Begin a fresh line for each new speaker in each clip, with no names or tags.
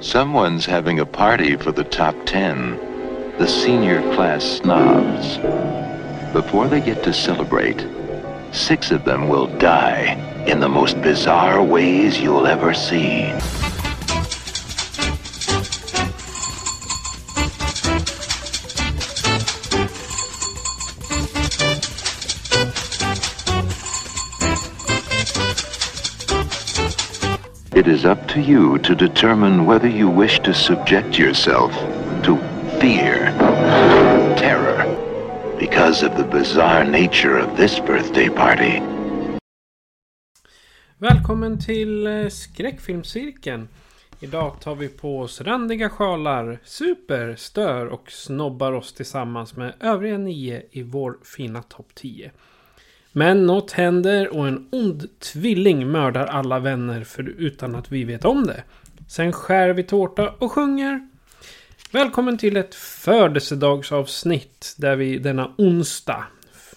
Someone's having a party for the top 10, the senior class snobs. Before they get to celebrate, six of them will die in the most bizarre ways you'll ever see. It is up to you to determine whether you wish to subject yourself to fear, terror, because of the bizarre nature of this birthday party.
Välkommen till eh, Skräckfilmscirkeln. Idag tar vi på oss randiga sjalar, super, stör och snobbar oss tillsammans med övriga nio i vår fina topp 10. Men något händer och en ond tvilling mördar alla vänner för utan att vi vet om det. Sen skär vi tårta och sjunger. Välkommen till ett födelsedagsavsnitt där vi denna onsdag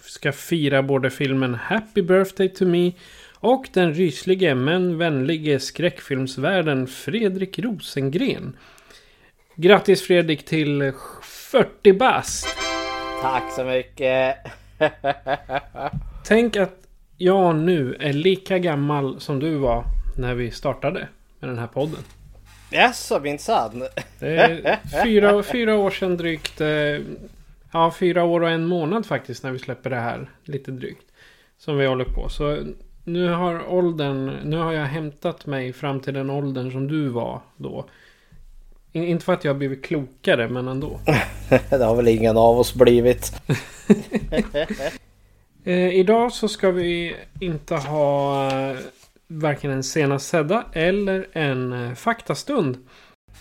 ska fira både filmen Happy Birthday to Me och den ryslige men vänlige skräckfilmsvärden Fredrik Rosengren. Grattis Fredrik till 40 bast!
Tack så mycket.
Tänk att jag nu är lika gammal som du var när vi startade med den här podden.
Jaså minsann.
Det är fyra, fyra år sedan drygt. eh, Ja, fyra år och en månad faktiskt när vi släpper det här. Lite drygt. Som vi håller på. Så nu har åldern. Nu har jag hämtat mig fram till den åldern som du var då. In- Inte för att jag har blivit klokare men ändå.
Det har väl ingen av oss blivit.
Eh, idag så ska vi inte ha eh, varken en senast sedda eller en eh, faktastund.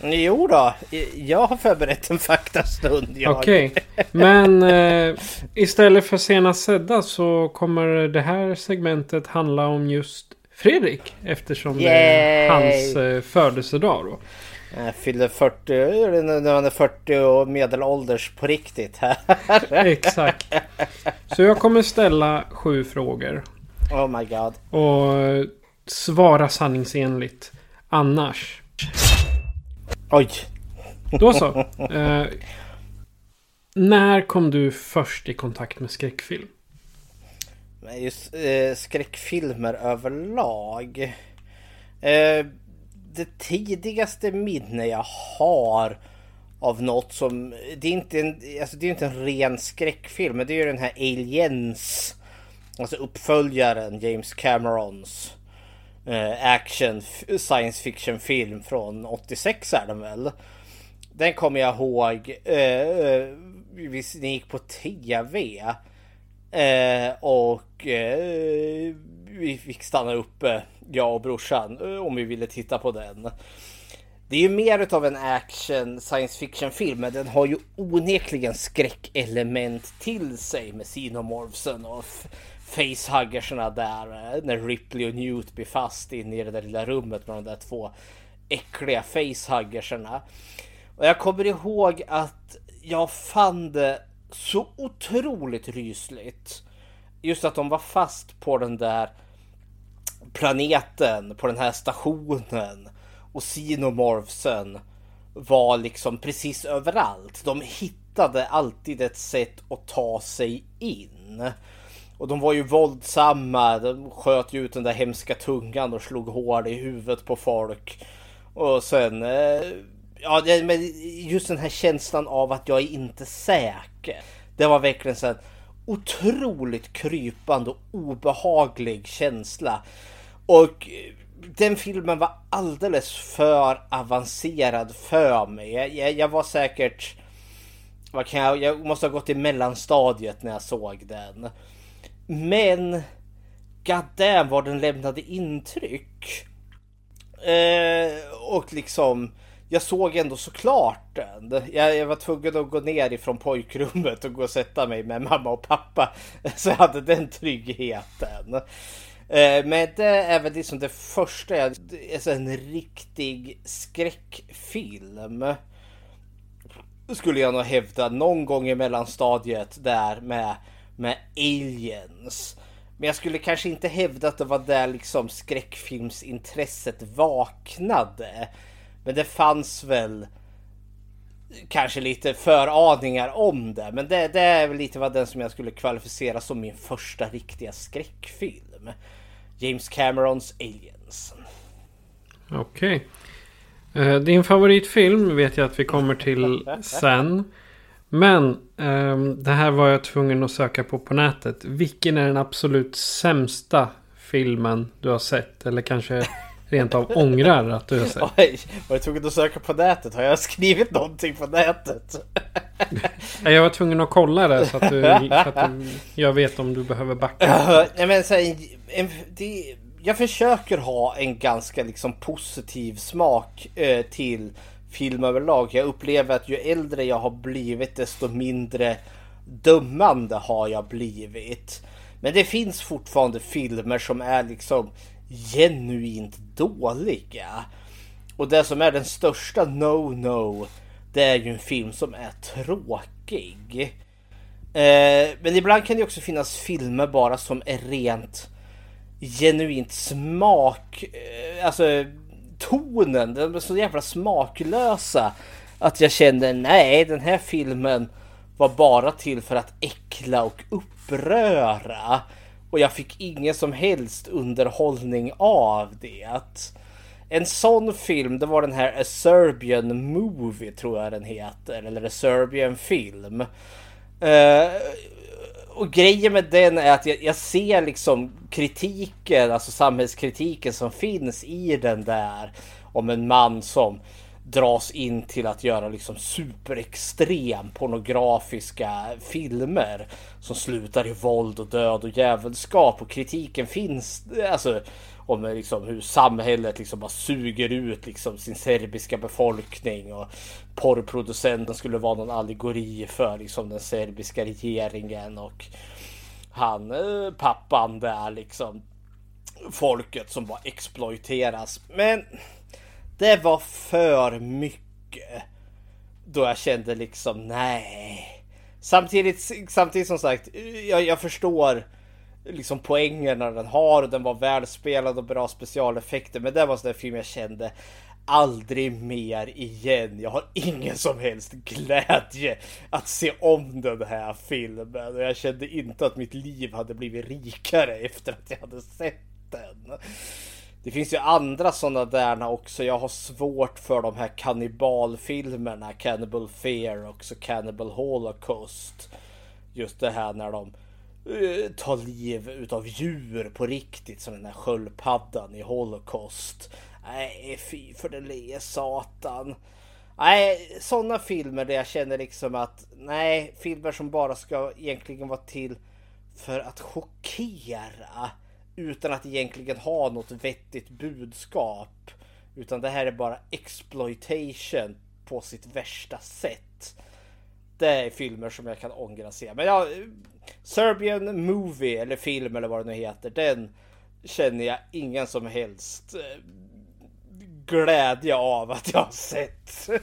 Jo då, jag har förberett en faktastund.
Okej, men eh, istället för senast sedda så kommer det här segmentet handla om just Fredrik. Eftersom det är
Yay!
hans eh, födelsedag då.
Jag fyller 40, när man är 40 och medelålders på riktigt här.
Exakt. Så jag kommer ställa sju frågor.
Oh my god.
Och eh, svara sanningsenligt. Annars.
Oj.
Då så. Eh, när kom du först i kontakt med skräckfilm?
Just eh, skräckfilmer överlag. Eh, det tidigaste minne jag har av något som... Det är inte en, alltså det är inte en ren skräckfilm, men det är ju den här Aliens. Alltså uppföljaren James Camerons eh, action science fiction film från 86 är den väl. Den kommer jag ihåg. Eh, eh, vi ni gick på TV. Eh, och eh, vi fick stanna uppe, jag och brorsan, eh, om vi ville titta på den. Det är ju mer utav en action science fiction film, men den har ju onekligen skräckelement till sig med xenomorphsen och facehuggerserna där eh, när Ripley och Newt blir fast inne i det där lilla rummet med de där två äckliga facehuggerserna. Och jag kommer ihåg att jag fann det så otroligt rysligt. Just att de var fast på den där planeten, på den här stationen. Och xenomorphsen var liksom precis överallt. De hittade alltid ett sätt att ta sig in. Och de var ju våldsamma. De sköt ju ut den där hemska tungan och slog hål i huvudet på folk. Och sen... Eh, ja, men just den här känslan av att jag är inte säker. Det var verkligen så att otroligt krypande och obehaglig känsla. Och den filmen var alldeles för avancerad för mig. Jag, jag, jag var säkert... Vad kan jag, jag måste ha gått i mellanstadiet när jag såg den. Men God damn vad den lämnade intryck. Eh, och liksom jag såg ändå såklart den. Jag, jag, var tvungen att gå ner ifrån pojkrummet och gå och sätta mig med mamma och pappa. Så jag hade den tryggheten. Eh, men det är väl liksom det första jag... Alltså en riktig skräckfilm. Skulle jag nog hävda någon gång i mellanstadiet där med, med aliens. Men jag skulle kanske inte hävda att det var där liksom skräckfilmsintresset vaknade. Men det fanns väl kanske lite föraningar om det. Men det, det är väl lite vad den som jag skulle kvalificera som min första riktiga skräckfilm. James Camerons Aliens.
Okej. Okay. Eh, din favoritfilm vet jag att vi kommer till sen. Men um, det här var jag tvungen att söka på på nätet. Vilken är den absolut sämsta filmen du har sett? Eller kanske rent av ångrar att du sett?
Oj, var du tvungen att söka på nätet? Har jag skrivit någonting på nätet?
jag var tvungen att kolla det så att, du, så att du, jag vet om du behöver backa.
Uh, men, så här, en, det, jag försöker ha en ganska liksom positiv smak uh, till film överlag. Jag upplever att ju äldre jag har blivit desto mindre dömande har jag blivit. Men det finns fortfarande filmer som är liksom genuint dåliga. Och det som är den största no-no det är ju en film som är tråkig. Eh, men ibland kan det också finnas filmer bara som är rent genuint smak. Eh, alltså tonen, de är så jävla smaklösa. Att jag kände nej den här filmen var bara till för att äckla och uppröra. Och jag fick ingen som helst underhållning av det. En sån film, det var den här A Serbian Movie tror jag den heter. Eller A Serbian Film. Uh, och grejen med den är att jag, jag, ser liksom kritiken, alltså samhällskritiken som finns i den där. Om en man som dras in till att göra liksom superextrem pornografiska filmer som slutar i våld och död och djävulskap och kritiken finns alltså om eh, liksom hur samhället liksom bara suger ut liksom sin serbiska befolkning och porrproducenten skulle vara någon allegori för liksom den serbiska regeringen och han eh, pappan där liksom folket som bara exploiteras. Men det var för mycket. Då jag kände liksom nej. Samtidigt, samtidigt som sagt, jag, jag förstår liksom poängerna den har och den var välspelad och bra specialeffekter. Men det var en sån där film jag kände aldrig mer igen. Jag har ingen som helst glädje att se om den här filmen. Och jag kände inte att mitt liv hade blivit rikare efter att jag hade sett den. Det finns ju andra sådana där också. Jag har svårt för de här kannibalfilmerna. Cannibal Fear och så Cannibal Holocaust. Just det här när de uh, tar liv utav djur på riktigt. Som den här sköldpaddan i Holocaust. Nej, fy för den lille satan. Nej, sådana filmer där jag känner liksom att nej, filmer som bara ska egentligen vara till för att chockera utan att egentligen ha något vettigt budskap. Utan det här är bara exploitation på sitt värsta sätt. Det är filmer som jag kan ångra se. Men ja, Serbian Movie eller film eller vad det nu heter. Den känner jag ingen som helst eh, glädje av att jag har sett.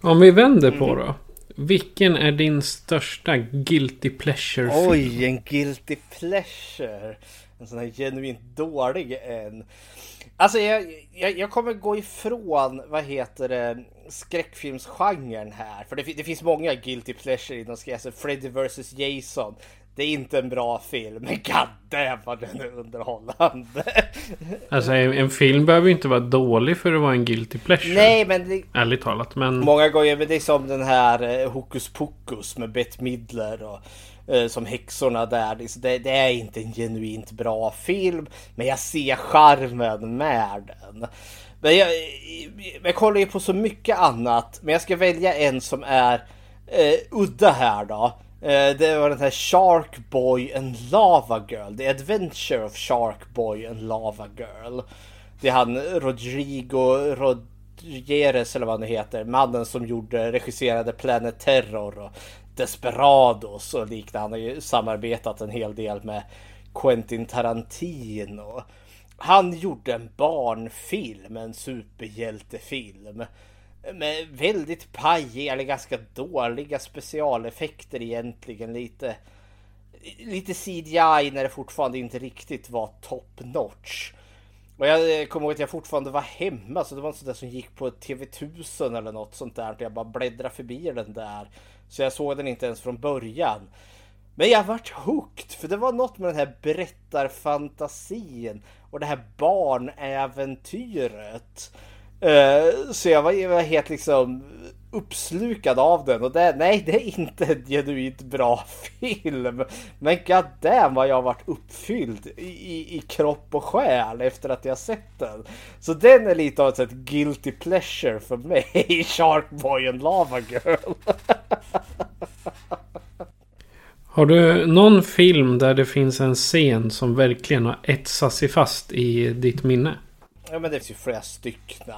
Om vi vänder på då. Vilken är din största guilty pleasure film?
Oj, en guilty pleasure. En sån här genuint dålig en. Alltså jag, jag, jag, kommer gå ifrån, vad heter det, skräckfilmsgenren här. För det, det finns många guilty pleasure inom skräck. Alltså Freddy vs Jason. Det är inte en bra film, men god vad den är underhållande.
Alltså en, en, film behöver ju inte vara dålig för att vara en guilty pleasure.
Nej, men... Det,
ärligt talat, men...
Många gånger, men det är som den här eh, Hokus Pokus med Bette Midler och eh, som häxorna där. Det, det, är inte en genuint bra film, men jag ser charmen med den. Men jag, jag kollar ju på så mycket annat, men jag ska välja en som är eh, udda här då. Eh, det var den här Shark Boy and Lava Girl. The Adventure of Shark Boy and Lava Girl. Det är han Rodrigo Rodriguez eller vad han heter. Mannen som gjorde, regisserade Planet Terror och Desperados och liknande. Han har ju samarbetat en hel del med Quentin Tarantino. Han gjorde en barnfilm, en superhjältefilm. Med väldigt pajiga eller ganska dåliga specialeffekter egentligen. Lite, lite CGI när det fortfarande inte riktigt var top notch. Och jag eh, kommer ihåg att jag fortfarande var hemma så det var en sån där som gick på TV1000 eller något sånt där. Jag bara bläddrade förbi den där. Så jag såg den inte ens från början. Men jag vart hooked för det var något med den här berättarfantasin och det här barnäventyret. Eh, så jag var, jag var, helt liksom uppslukad av den och det, nej det är inte en genuint bra film. Men god damn vad jag varit uppfylld i, i kropp och själ efter att jag sett den. Så den är lite av ett sätt guilty pleasure för mig. Sharkboy and Lava Girl.
Har du någon film där det finns en scen som verkligen har etsat sig fast i ditt minne?
Ja men det finns ju flera stycken.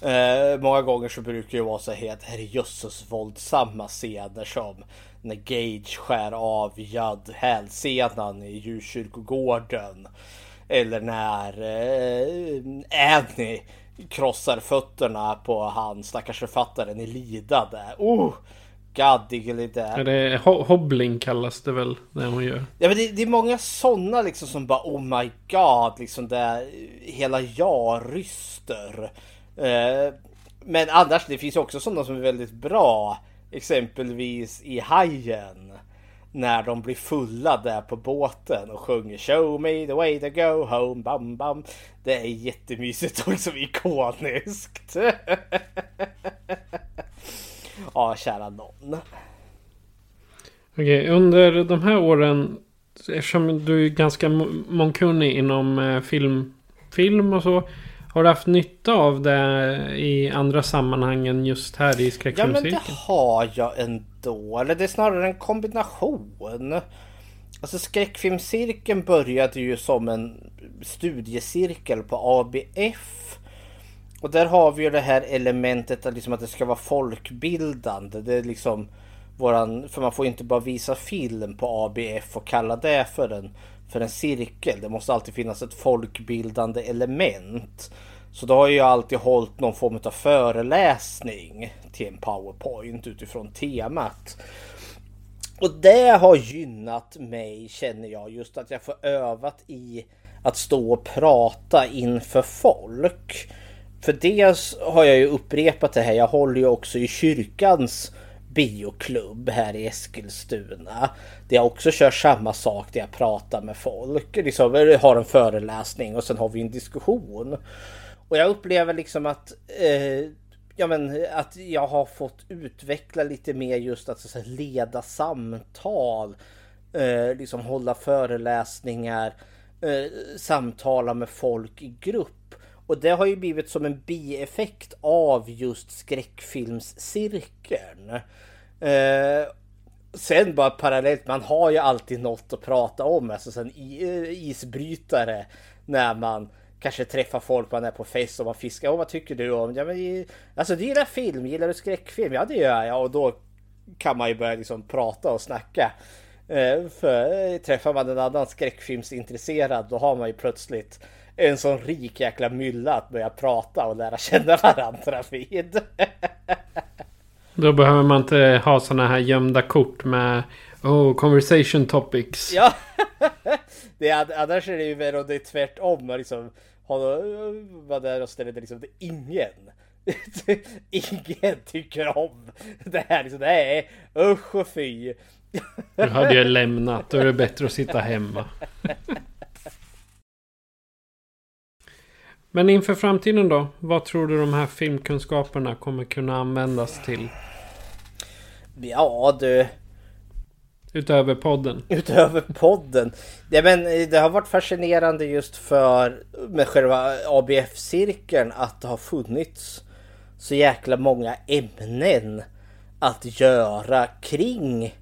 Eh, många gånger så brukar det vara så här herrejösses våldsamma scener som när Gage skär av Judd hälsenan i djurkyrkogården. Eller när eh, Annie krossar fötterna på han stackars författaren i lidande. Oh! Gaddiggly där.
Ja, det är ho hobbling kallas det väl när hon gör.
Ja men det, det är många sådana liksom som bara oh my god liksom där hela jag ryster. Eh, men annars det finns också sådana som är väldigt bra. Exempelvis i Hajen. När de blir fulla där på båten och sjunger Show me the way to go home bam bam. Det är jättemysigt och liksom ikoniskt. ja, kära någon.
Okej, okay, under de här åren, eftersom du är ganska mångkunnig inom eh, film, film och så. Har du haft nytta av det i andra sammanhang än just här i skräckfilmscirkeln?
Ja men det har jag ändå. Eller det är snarare en kombination. Alltså skräckfilmscirkeln började ju som en studiecirkel på ABF. Och där har vi ju det här elementet att, liksom att det ska vara folkbildande. Det är liksom våran, för man får inte bara visa film på ABF och kalla det för en, för en cirkel. Det måste alltid finnas ett folkbildande element. Så då har jag alltid hållit någon form av föreläsning till en powerpoint utifrån temat. Och det har gynnat mig känner jag just att jag får övat i att stå och prata inför folk. För dels har jag ju upprepat det här. Jag håller ju också i kyrkans bioklubb här i Eskilstuna. Där jag också kör samma sak där jag pratar med folk. Liksom, har en föreläsning och sen har vi en diskussion. Och jag upplever liksom att eh, ja, men, att jag har fått utveckla lite mer just att så, leda samtal, eh, liksom hålla föreläsningar, eh, samtala med folk i grupp. Och det har ju blivit som en bieffekt av just skräckfilmscirkeln. Eh, sen bara parallellt, man har ju alltid något att prata om, alltså sen eh, isbrytare när man kanske träffar folk man är på fest och man fiskar. Och vad tycker du om? Ja, men, alltså du gillar film, gillar du skräckfilm? Ja det gör jag. Och då kan man ju börja liksom prata och snacka. Eh, för träffar man en annan skräckfilmsintresserad då har man ju plötsligt en sån rik jäkla mylla att börja prata och lära känna varandra vid.
Då behöver man inte ha såna här gömda kort med Oh, conversation topics.
Ja, det är, annars är det ju mer det är tvärtom. Man liksom var där och ställde liksom det ingen. ingen tycker om det här. Liksom, nej, usch och fy.
Nu hade jag lämnat. Då är det bättre att sitta hemma. Men inför framtiden då? Vad tror du de här filmkunskaperna kommer kunna användas till?
Ja du.
Utöver podden.
Utöver podden. Ja, men det har varit fascinerande just för med själva ABF-cirkeln att det har funnits så jäkla många ämnen att göra kring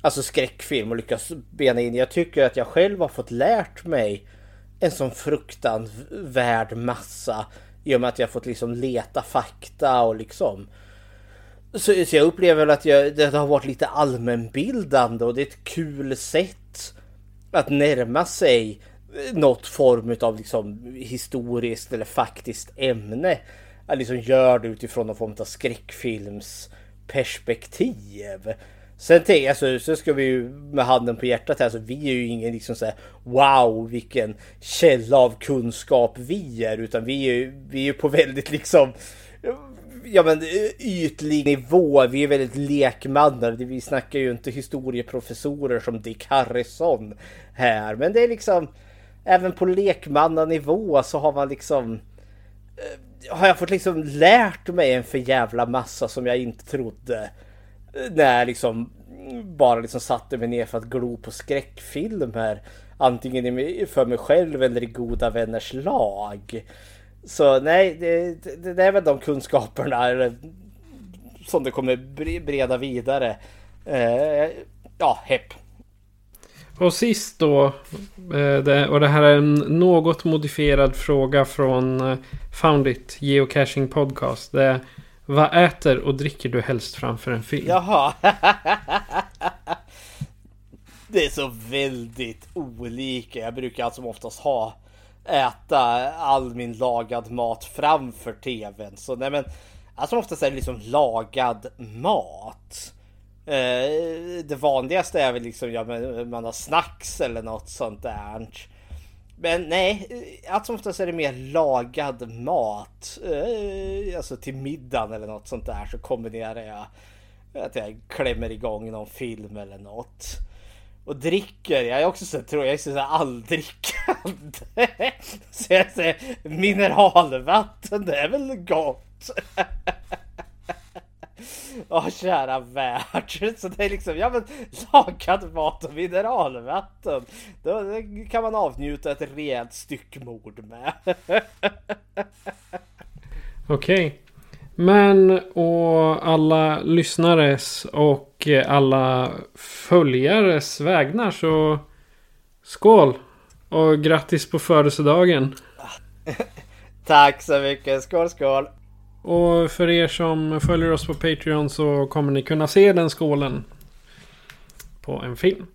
alltså skräckfilm och lyckas bena in. Jag tycker att jag själv har fått lärt mig en sån fruktansvärd massa i och med att jag fått liksom leta fakta och liksom så, så jag upplever väl att jag, det har varit lite allmänbildande och det är ett kul sätt att närma sig eh, något form av liksom historiskt eller faktiskt ämne. Att liksom gör det utifrån någon form av skräckfilmsperspektiv. Sen till, alltså, så, ska vi ju med handen på hjärtat här så vi är ju ingen liksom så här, wow vilken källa av kunskap vi är utan vi är ju vi är på väldigt liksom ja men ytlig nivå. Vi är väldigt lekmannar. Vi snackar ju inte historieprofessorer som Dick Harrison här. Men det är liksom även på lekmannanivå så har man liksom eh, har jag fått liksom lärt mig en för jävla massa som jag inte trodde. När jag liksom bara liksom satte mig ner för att glo på skräckfilmer. Antingen för mig själv eller i goda vänners lag. Så nej, det, det, det är väl de kunskaperna eller, som det kommer breda vidare. Eh, ja, hepp.
Och sist då, eh, och det här är en något modifierad fråga från eh, Foundit Geocaching Podcast. Det är, vad äter och dricker du helst framför en film?
Jaha. det är så väldigt olika. Jag brukar alltså oftast ha äta all min lagad mat framför tvn. Så nej men, alltså oftast är det liksom lagad mat. Eh, det vanligaste är väl liksom, ja man har snacks eller något sånt där. Men nej, allt som oftast är det mer lagad mat. Eh, alltså till middagen eller något sånt där så kombinerar jag att jag klämmer igång någon film eller något och dricker. Jag är också så tror jag är så alldrickande. Så jag säger mineralvatten, det är väl gott. Åh kära värld. Så det är liksom, ja men lagad mat och mineralvatten. Då kan man avnjuta ett rejält styckmord med.
Okej. Okay. Men och alla lyssnares och alla följares vägnar så skål! Och grattis på födelsedagen!
Tack så mycket! Skål skål!
Och för er som följer oss på Patreon så kommer ni kunna se den skålen på en film.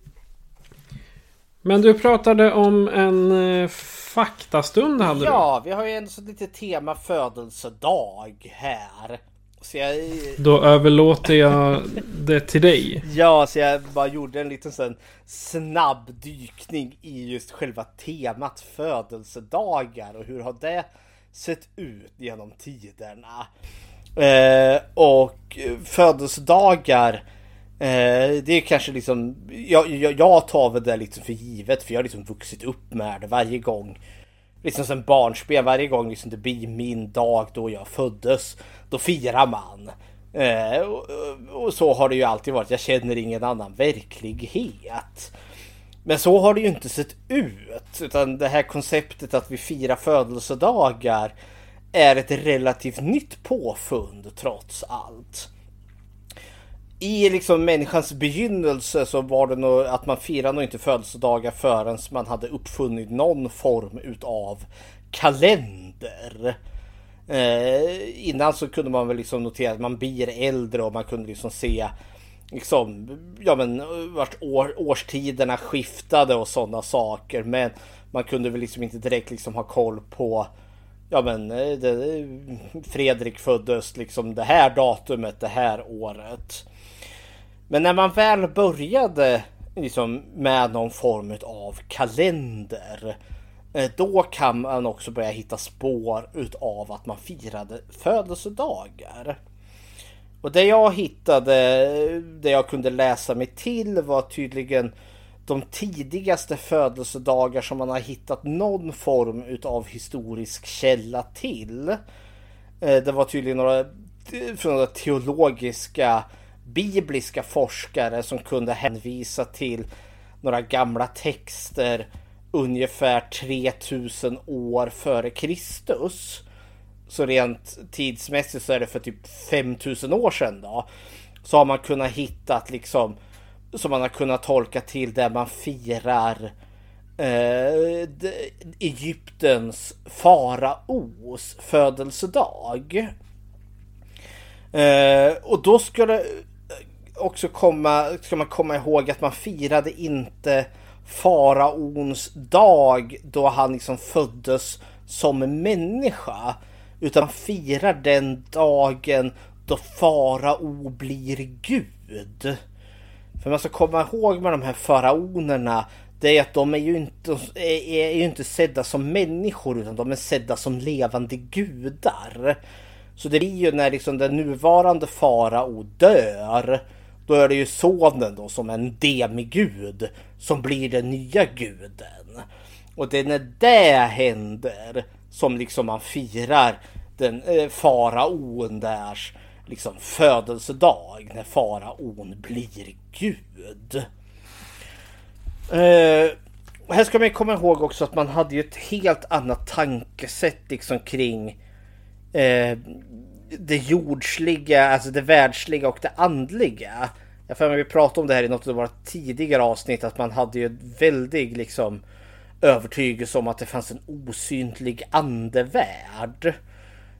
Men du pratade om en eh, faktastund hade
du? Ja, vi har ju ändå så lite tema födelsedag här. Så jag...
Då överlåter jag det till dig.
Ja, så jag bara gjorde en liten sån snabb dykning i just själva temat födelsedagar och hur har det sett ut genom tiderna. Eh, och födelsedagar Eh, det är kanske liksom, jag, jag, jag tar väl det liksom för givet för jag har liksom vuxit upp med det varje gång. Liksom sen barnsben, varje gång liksom det blir min dag då jag föddes, då firar man. Eh, och, och, så har det ju alltid varit, jag känner ingen annan verklighet. Men så har det ju inte sett ut, utan det här konceptet att vi firar födelsedagar är ett relativt nytt påfund trots allt i liksom människans begynnelse så var det nog att man firade nog inte födelsedagar förrän man hade uppfunnit någon form utav kalender. Eh, innan så kunde man väl liksom notera att man blir äldre och man kunde liksom se liksom, ja men vart år, årstiderna skiftade och sådana saker. Men man kunde väl liksom inte direkt liksom ha koll på Ja men eh, det, eh, Fredrik föddes liksom det här datumet det här året. Men när man väl började liksom med någon form av kalender. Eh, då kan man också börja hitta spår utav att man firade födelsedagar. Och det jag hittade, det jag kunde läsa mig till var tydligen de tidigaste födelsedagar som man har hittat någon form utav historisk källa till. Eh, det var tydligen några från några teologiska bibliska forskare som kunde hänvisa till några gamla texter ungefär 3000 år före Kristus. Så rent tidsmässigt så är det för typ 5000 år sedan då. Så har man kunnat hitta liksom som man har kunnat tolka till där man firar eh, Egyptens faraos födelsedag. Eh, och då ska det eh, också komma, ska man komma ihåg att man firade inte faraons dag då han liksom föddes som människa. Utan man firar den dagen då farao blir Gud. För man ska komma ihåg med de här faraonerna det är att de är ju inte, är, är ju inte sedda som människor utan de är sedda som levande gudar. Så det blir ju när liksom den nuvarande farao dör. Då är det ju sonen då som en demigud som blir den nya guden. Och det är när det händer som liksom man firar den eh, faraon därs liksom födelsedag när faraon blir gud. Eh, här ska man komma ihåg också att man hade ju ett helt annat tankesätt liksom kring eh, det jordsliga, alltså det världsliga och det andliga. Jag får vi pratade om det här i något av våra tidigare avsnitt att man hade ju väldigt liksom övertygelse om att det fanns en osynlig andevärld.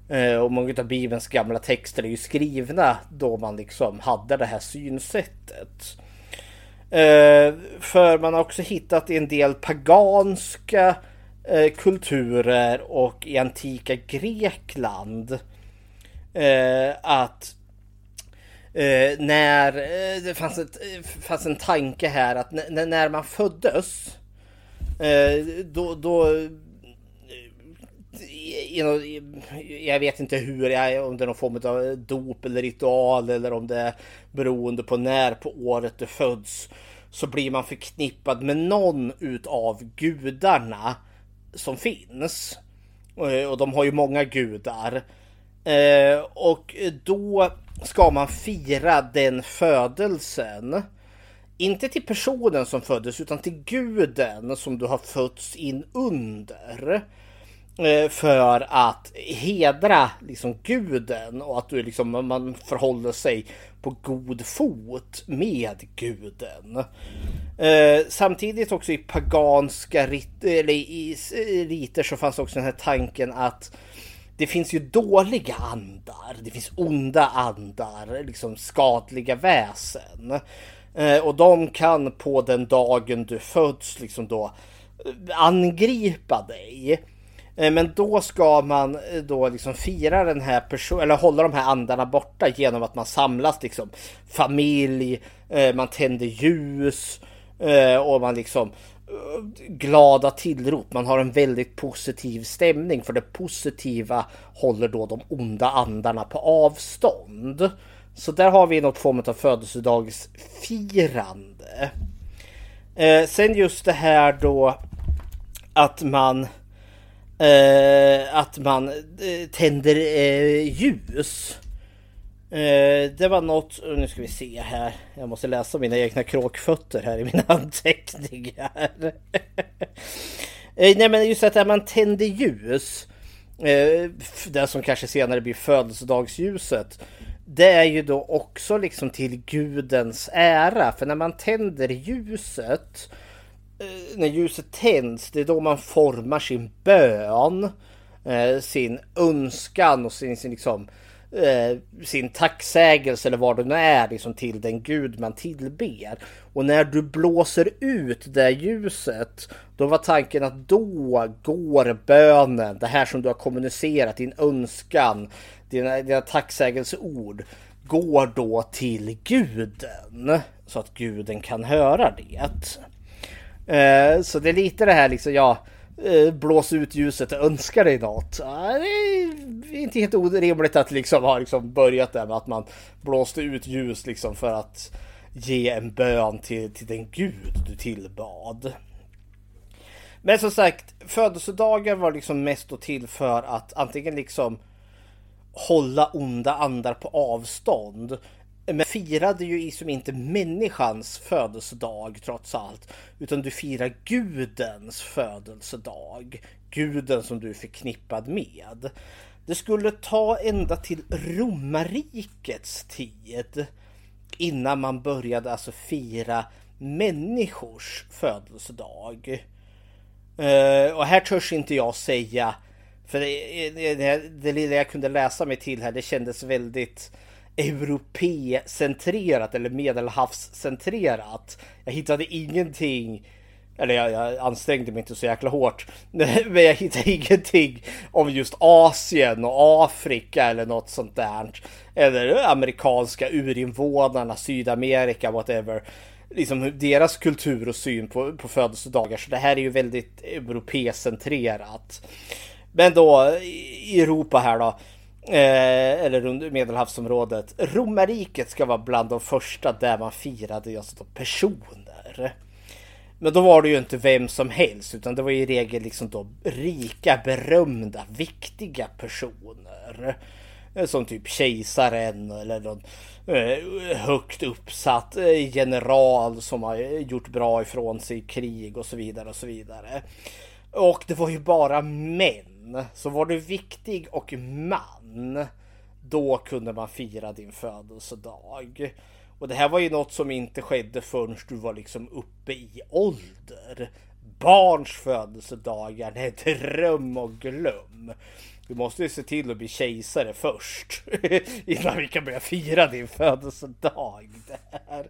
Eh, och många av Bibelns gamla texter är ju skrivna då man liksom hade det här synsättet. Eh, för man har också hittat en del paganska eh, kulturer och i antika Grekland att när det fanns, ett, fanns en tanke här att när man föddes Eh, då, då eh, jag vet inte hur, om det är någon form av dop eller ritual eller om det är beroende på när på året det föds. Så blir man förknippad med någon utav gudarna som finns. Eh, och de har ju många gudar. Eh, och då ska man fira den födelsen. Inte till personen som föddes utan till guden som du har fötts in under. Eh, för att hedra liksom guden och att du liksom, man förhåller sig på god fot med guden. Eh, samtidigt också i paganska rit eller i riter så fanns också den här tanken att det finns ju dåliga andar, det finns onda andar, liksom skadliga väsen. Eh, och de kan på den dagen du föds liksom då eh, angripa dig. Eh, men då ska man eh, då liksom fira den här personen, eller hålla de här andarna borta genom att man samlas liksom familj, eh, man tänder ljus eh, och man liksom glada tillrop. Man har en väldigt positiv stämning för det positiva håller då de onda andarna på avstånd. Så där har vi något form av födelsedagsfirande. Eh, sen just det här då att man eh, att man eh, tänder eh, ljus. Eh, det var något, nu ska vi se här. Jag måste läsa mina egna kråkfötter här i mina anteckningar. Eh, nej men just att man tänder ljus. Eh, det som kanske senare blir födelsedagsljuset. Det är ju då också liksom till gudens ära. För när man tänder ljuset eh, när ljuset tänds, det är då man formar sin bön, eh, sin önskan och sin, sin, liksom, eh, sin tacksägelse eller vad det nu är liksom, till den gud man tillber. Och när du blåser ut det ljuset, då var tanken att då går bönen, det här som du har kommunicerat, din önskan, dina, dina tacksägelseord, går då till guden. Så att guden kan höra det. Eh, så det är lite det här liksom, ja, eh, blås ut ljuset och önska dig något. det är inte helt orimligt att liksom ha liksom börjat där med att man blåste ut ljus liksom för att ge en bön till, till den gud du tillbad. Men som sagt, födelsedagen var liksom mest då till för att antingen liksom hålla onda andar på avstånd men firade ju som inte människans födelsedag trots allt. Utan du firar gudens födelsedag. Guden som du är förknippad med. Det skulle ta ända till romarrikets tid innan man började alltså fira människors födelsedag. Uh, och här törs inte jag säga, för det, det, det lilla jag kunde läsa mig till här, det kändes väldigt europecentrerat eller medelhavscentrerat. Jag hittade ingenting eller jag, jag, ansträngde mig inte så jäkla hårt. Men jag hittade ingenting om just Asien och Afrika eller något sånt där. Eller amerikanska urinvånarna, Sydamerika, whatever. Liksom deras kultur och syn på, på födelsedagar. Så det här är ju väldigt europecentrerat. Men då i Europa här då. Eh, eller under medelhavsområdet. Romarriket ska vara bland de första där man firade just personer. Men då var det ju inte vem som helst utan det var i regel liksom då rika, berömda, viktiga personer. Eh, som typ kejsaren eller någon eh, högt uppsatt eh, general som har gjort bra ifrån sig i krig och så vidare och så vidare. Och det var ju bara män. Så var du viktig och man då kunde man fira din födelsedag. Och det här var ju något som inte skedde förrän du var liksom uppe i ålder. Barns födelsedagar, det är dröm och glöm. Du måste ju se till att bli kejsare först. Innan vi kan börja fira din födelsedag. Där.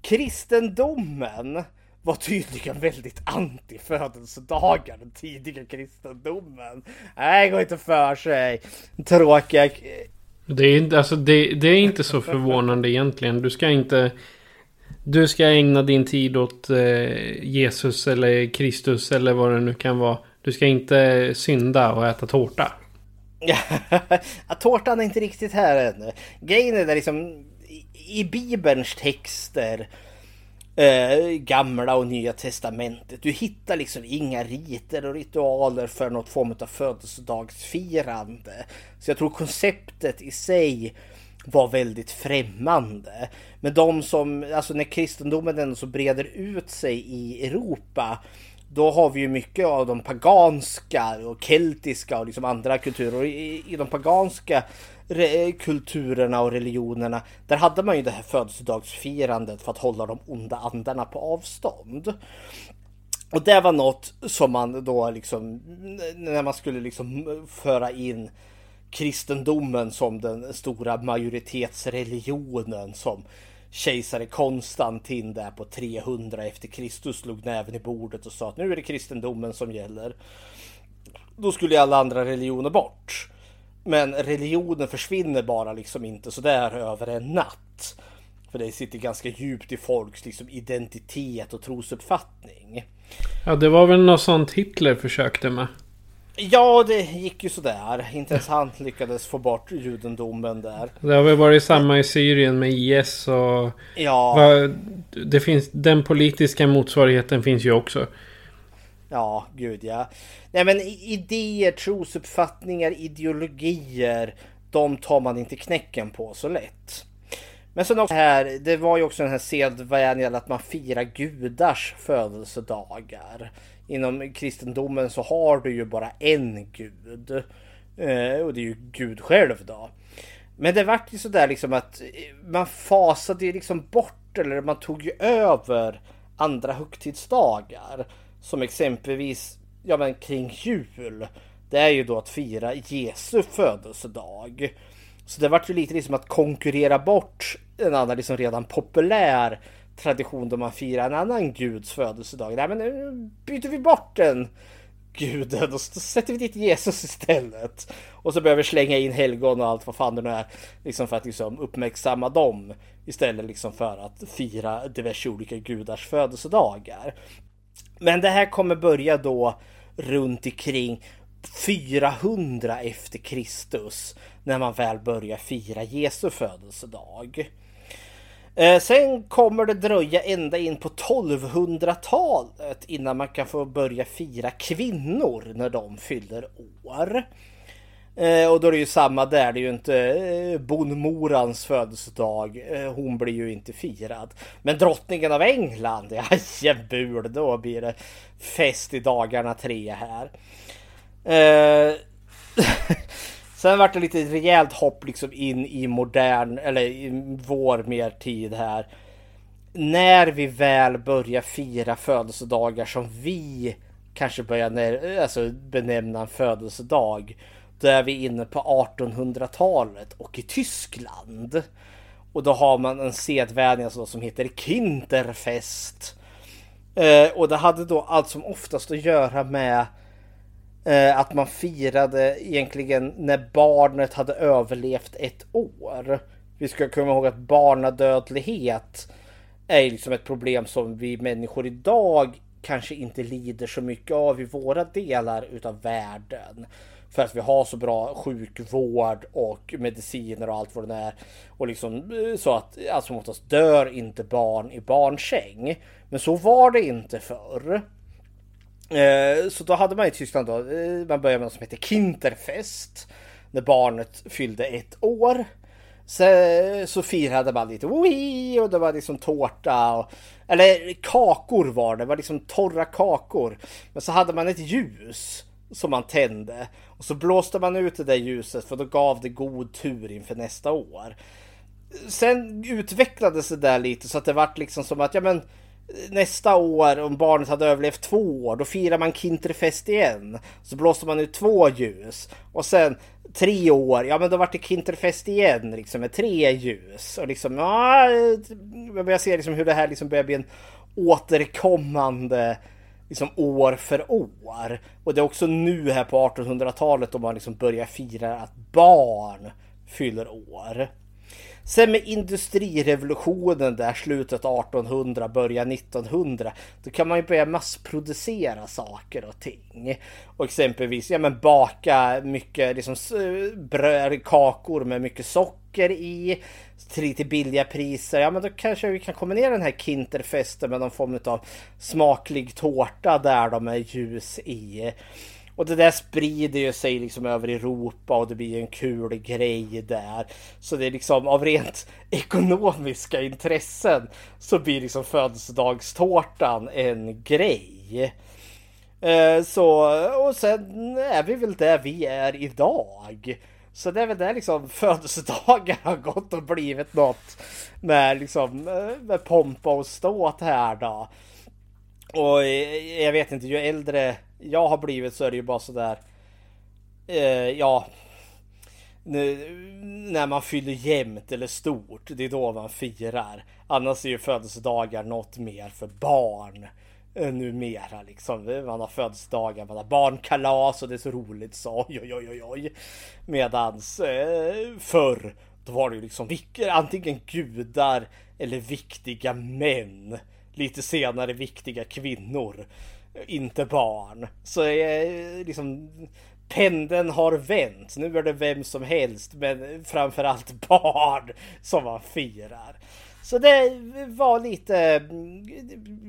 Kristendomen var tydligen väldigt anti födelsedagar. Den tidiga kristendomen. Nej, går inte för sig. Tråkiga
det är, inte, alltså det, det, är inte så förvånande egentligen. Du ska inte... Du ska ägna din tid åt eh, Jesus eller Kristus eller vad det nu kan vara. Du ska inte synda och äta tårta.
tårtan är inte riktigt här ännu. Grejen är där liksom i, i Bibelns texter eh, gamla och nya testamentet. Du hittar liksom inga riter och ritualer för något form av födelsedagsfirande. Så jag tror konceptet i sig var väldigt främmande. Men de som, alltså när kristendomen ändå så breder ut sig i Europa då har vi ju mycket av de paganska och keltiska och liksom andra kulturer. Och i, i de paganska kulturerna och religionerna, där hade man ju det här födelsedagsfirandet för att hålla de onda andarna på avstånd. Och det var något som man då liksom, när man skulle liksom föra in kristendomen som den stora majoritetsreligionen som kejsare Konstantin där på 300 efter Kristus slog näven i bordet och sa att nu är det kristendomen som gäller. Då skulle alla andra religioner bort. Men religionen försvinner bara liksom inte sådär över en natt. För det sitter ganska djupt i folks liksom, identitet och trosuppfattning.
Ja, det var väl något sånt Hitler försökte med.
Ja, det gick ju sådär. Inte ens han lyckades få bort judendomen där.
Det har väl varit samma i Syrien med IS och...
Ja.
Det finns, den politiska motsvarigheten finns ju också.
Ja, gud ja. Nej men idéer, trosuppfattningar, ideologier. De tar man inte knäcken på så lätt. Men sen också här, det var ju också den här sedvänjan att man firar gudars födelsedagar. Inom kristendomen så har du ju bara en gud. Eh, och det är ju Gud själv då. Men det vart ju sådär liksom att eh, man fasade ju liksom bort eller man tog ju över andra högtidsdagar. Som exempelvis ja, men kring jul. Det är ju då att fira Jesu födelsedag. Så det vart ju lite liksom att konkurrera bort en annan liksom redan populär tradition då man firar en annan guds födelsedag. Nej men nu byter vi bort den guden och så sätter vi dit Jesus istället. Och så börjar vi slänga in helgon och allt vad fan det nu är. Liksom för att liksom uppmärksamma dem. Istället liksom för att fira diverse olika gudars födelsedagar. Men det här kommer börja då runt omkring 400 efter Kristus när man väl börjar fira Jesu födelsedag. Eh, sen kommer det dröja ända in på 1200-talet innan man kan få börja fira kvinnor när de fyller år. Eh, och då är det ju samma där, det är ju inte eh, bonmorans födelsedag. Eh, hon blir ju inte firad. Men drottningen av England, jajebul, då blir det fest i dagarna tre här. Eh, sen vart det lite rejält hopp liksom in i modern, eller i vår mer tid här. När vi väl börjar fira födelsedagar som vi kanske börjar alltså, benämna en födelsedag. Då är vi inne på 1800-talet och i Tyskland. Och då har man en sedvänja som heter Kinderfest. Eh, och det hade då allt som oftast att göra med eh, att man firade egentligen när barnet hade överlevt ett år. Vi ska komma ihåg att barnadödlighet är liksom ett problem som vi människor idag kanske inte lider så mycket av i våra delar utav världen. För att vi har så bra sjukvård och mediciner och allt vad det är. Och liksom eh, så att alltså oftast dör inte barn i barnsäng. Men så var det inte förr. Eh, så då hade man i Tyskland då, eh, man började med något som heter Kinderfest. När barnet fyllde ett år. Så, så firade man lite Wii! och det var liksom tårta och, eller kakor var det, det var liksom torra kakor. Men så hade man ett ljus som man tände och så blåste man ut det där ljuset för då gav det god tur inför nästa år. Sen utvecklades det där lite så att det vart liksom som att ja men nästa år om barnet hade överlevt två år då firar man Kinterfest igen. Så blåste man ut två ljus och sen tre år, ja men då vart det Kinterfest igen liksom med tre ljus. Och liksom, ja, jag börjar se liksom hur det här liksom börjar bli en återkommande liksom år för år. Och det är också nu här på 1800-talet då man liksom börjar fira att barn fyller år. Sen med industrirevolutionen där slutet 1800, början 1900. Då kan man ju börja massproducera saker och ting. Och exempelvis ja, men baka mycket liksom, bröd, kakor med mycket socker i. Till lite billiga priser. Ja men då kanske vi kan kombinera den här Kinterfesten med någon form av smaklig tårta där de är ljus i. Och det där sprider ju sig liksom över Europa och det blir en kul grej där. Så det är liksom av rent ekonomiska intressen så blir liksom födelsedagstårtan en grej. Eh, så, och sen är vi väl där vi är idag. Så det är väl där liksom födelsedagar har gått och blivit något med liksom eh, med pompa och ståt här då. Och eh, jag vet inte, ju äldre jag har blivit så är det ju bara sådär. Eh, ja. Nu, när man fyller jämnt eller stort, det är då man firar. Annars är ju födelsedagar något mer för barn eh, numera liksom. Man har födelsedagar, man har barnkalas och det är så roligt så oj oj oj oj. Medans eh, förr då var det ju liksom antingen gudar eller viktiga män. Lite senare viktiga kvinnor inte barn. Så är liksom pendeln har vänt. Nu är det vem som helst, men framförallt barn som man firar. Så det var lite mm,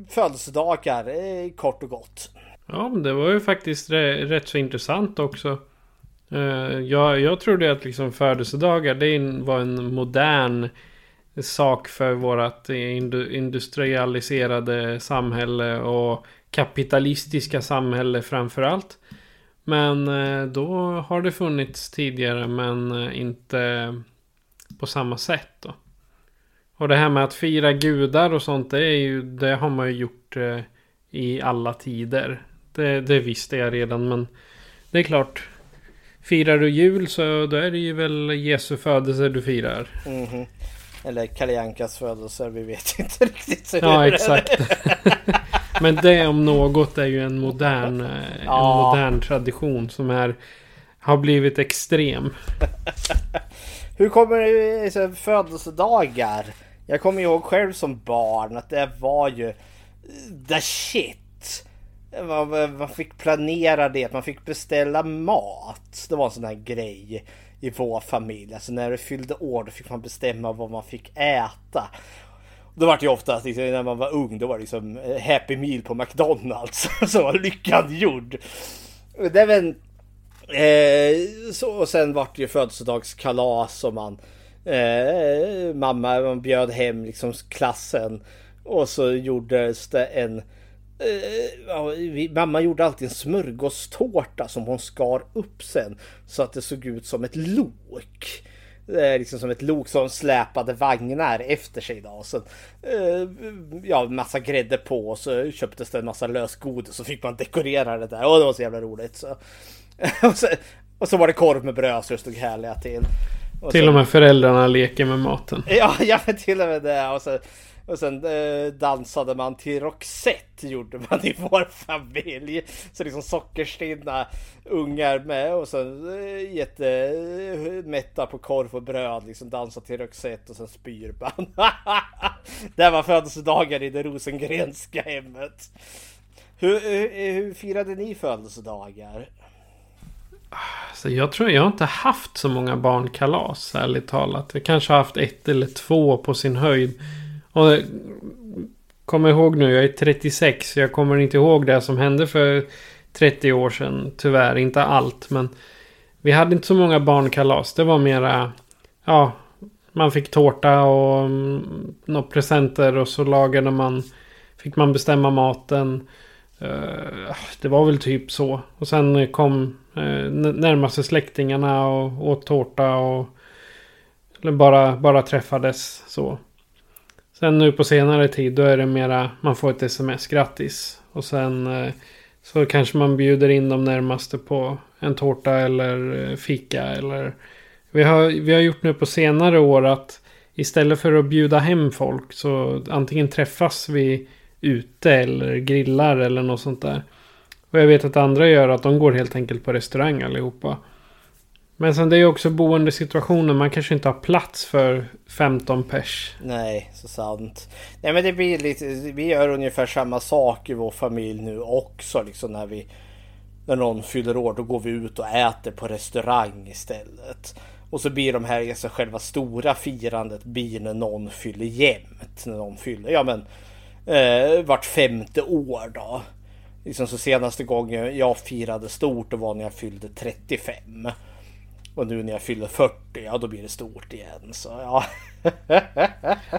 födelsedagar eh, kort och gott.
Ja, men det var ju faktiskt rätt så intressant också. Eh, jag, jag trodde att liksom födelsedagar det var en modern sak för vårt industrialiserade samhälle och kapitalistiska samhälle framför allt. Men eh, då har det funnits tidigare men eh, inte på samma sätt då. Och det här med att fira gudar och sånt det, är ju, det har man ju gjort eh, i alla tider. Det, det visste jag redan men det är klart. Firar du jul så då är det ju väl Jesu födelse du firar.
Mm -hmm. Eller Kalle Ankas födelse, vi vet inte riktigt.
Ja exakt. Men det om något är ju en modern, eh, ja. en modern tradition som är, har blivit extrem.
Hur kommer det sig födelsedagar? Jag kommer ihåg själv som barn att det var ju the shit. Man, man fick planera det, man fick beställa mat. Det var en sån här grej i vår familj. Alltså när det fyllde år då fick man bestämma vad man fick äta. Då var det ju ofta liksom, när man var ung, då var det liksom eh, Happy Meal på McDonalds som var lyckan gjord. Det är väl eh, så, och sen vart det ju födelsedagskalas och man eh, mamma man bjöd hem liksom klassen och så gjordes det en eh, mamma gjorde alltid en smörgåstårta som hon skar upp sen så att det såg ut som ett lok. Liksom som ett lok som släpade vagnar efter sig. Då. Och sen, eh, ja, massa grädde på och så köptes det en massa lösgodis och så fick man dekorera det där. Och det var så jävla roligt. Så. och, så, och så var det korv med bröd så det stod härliga till.
Och till så, och med föräldrarna leker med maten.
Ja, ja till och med det. Och så, och sen eh, dansade man till Roxette gjorde man i vår familj. Så liksom sockerstinna ungar med och sen eh, jättemätta på korv och bröd. Liksom dansa till Roxette och sen spyr man. det var födelsedagar i det Rosengrenska hemmet. Hur, hur, hur firade ni födelsedagar?
Så jag tror jag har inte haft så många barnkalas ärligt talat. Jag kanske har haft ett eller två på sin höjd. Och kom ihåg nu, jag är 36. Jag kommer inte ihåg det som hände för 30 år sedan. Tyvärr, inte allt. Men vi hade inte så många barnkalas. Det var mera, ja, man fick tårta och mm, några presenter och så lagade man, fick man bestämma maten. Uh, det var väl typ så. Och sen kom uh, närmaste släktingarna och åt tårta och eller bara, bara träffades så. Sen nu på senare tid då är det mera man får ett sms grattis. Och sen eh, så kanske man bjuder in de närmaste på en tårta eller eh, fika eller vi har, vi har gjort nu på senare år att istället för att bjuda hem folk så antingen träffas vi ute eller grillar eller något sånt där. Och jag vet att andra gör att de går helt enkelt på restaurang allihopa. Men sen det är ju också boendesituationen. Man kanske inte har plats för 15 pers.
Nej, så sant. Nej men det blir lite, vi gör ungefär samma sak i vår familj nu också. Liksom när vi, när någon fyller år då går vi ut och äter på restaurang istället. Och så blir de här, alltså själva stora firandet blir när någon fyller jämnt. När någon fyller, ja men eh, vart femte år då. Liksom så senaste gången jag firade stort då var när jag fyllde 35. Och nu när jag fyller 40, ja då blir det stort igen. Så ja.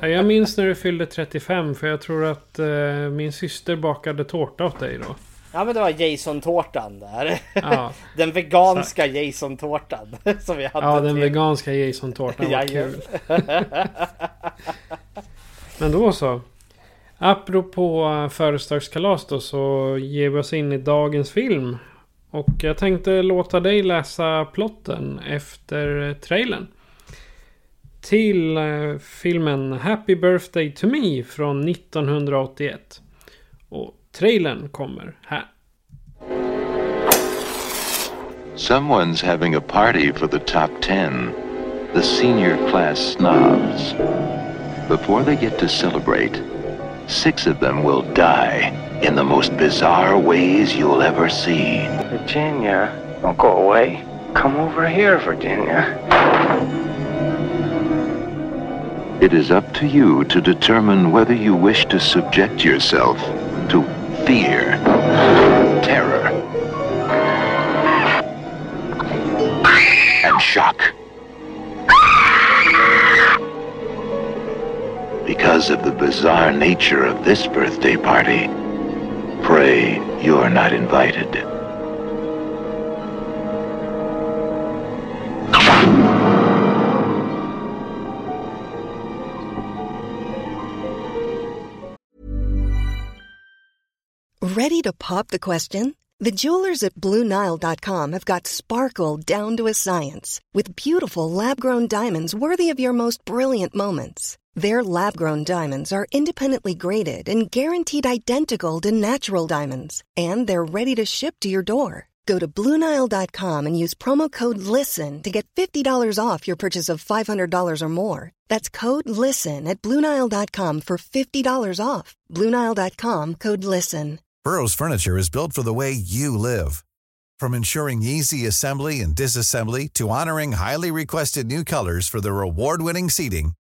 ja jag minns när du fyllde 35 för jag tror att eh, min syster bakade tårta åt dig då.
Ja men det var Jason-tårtan där. Ja. den veganska Jason-tårtan. Som vi hade
ja den till. veganska Jason-tårtan var kul. men då så. Apropå födelsedagskalas då så ger vi oss in i dagens film. Och jag tänkte låta dig läsa plotten efter eh, trailern. Till eh, filmen Happy Birthday to Me från 1981. Och trailern kommer här.
Someone's having a party for the top 10. The senior class snobs. Before they get to celebrate, six of them will die in the most bizarre ways you'll ever see.
Virginia, don't go away. Come over here, Virginia.
It is up to you to determine whether you wish to subject yourself to fear, terror, and shock. Because of the bizarre nature of this birthday party, Pray you're not invited.
Ready to pop the question? The jewelers at BlueNile.com have got sparkle down to a science with beautiful lab grown diamonds worthy of your most brilliant moments. Their lab grown diamonds are independently graded and guaranteed identical to natural diamonds, and they're ready to ship to your door. Go to Bluenile.com and use promo code LISTEN to get $50 off your purchase of $500 or more. That's code LISTEN at Bluenile.com for $50 off. Bluenile.com code LISTEN.
Burrow's Furniture is built for the way you live. From ensuring easy assembly and disassembly to honoring highly requested new colors for their award winning seating,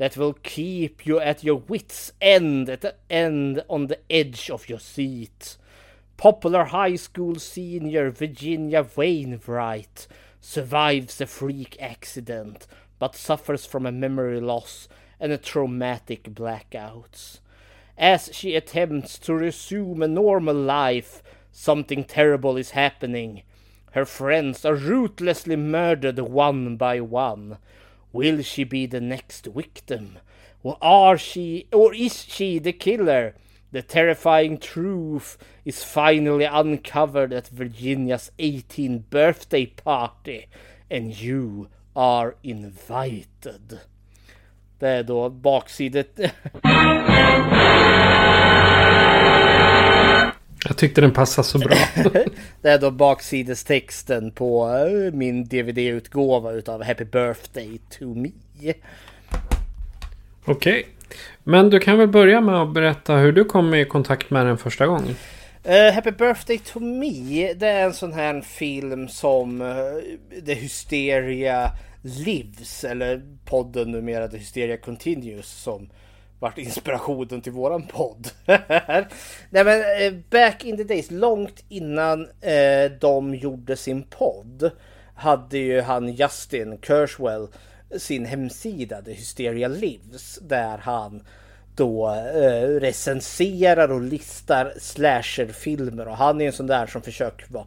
that will keep you at your wits end at the end on the edge of your seat. Popular high school senior Virginia Wainwright survives a freak accident but suffers from a memory loss and a traumatic blackouts. As she attempts to resume a normal life, something terrible is happening. Her friends are ruthlessly murdered one by one. Will she be the next victim? Or are she or is she the killer? The terrifying truth is finally uncovered at Virginia's 18th birthday party and you are invited. Det är då baksidet.
Jag tyckte den passade så bra.
det är då baksidestexten på eh, min DVD-utgåva utav Happy Birthday to Me.
Okej. Men du kan väl börja med att berätta hur du kom i kontakt med den första gången?
Uh, Happy Birthday to Me, det är en sån här film som uh, The Hysteria Lives, eller podden numera The Hysteria Continues som vart inspirationen till våran podd. Nej men eh, back in the days, långt innan eh, de gjorde sin podd hade ju han Justin Kerswell sin hemsida The Hysteria Lives där han då eh, recenserar och listar slasherfilmer och han är en sån där som försöker vara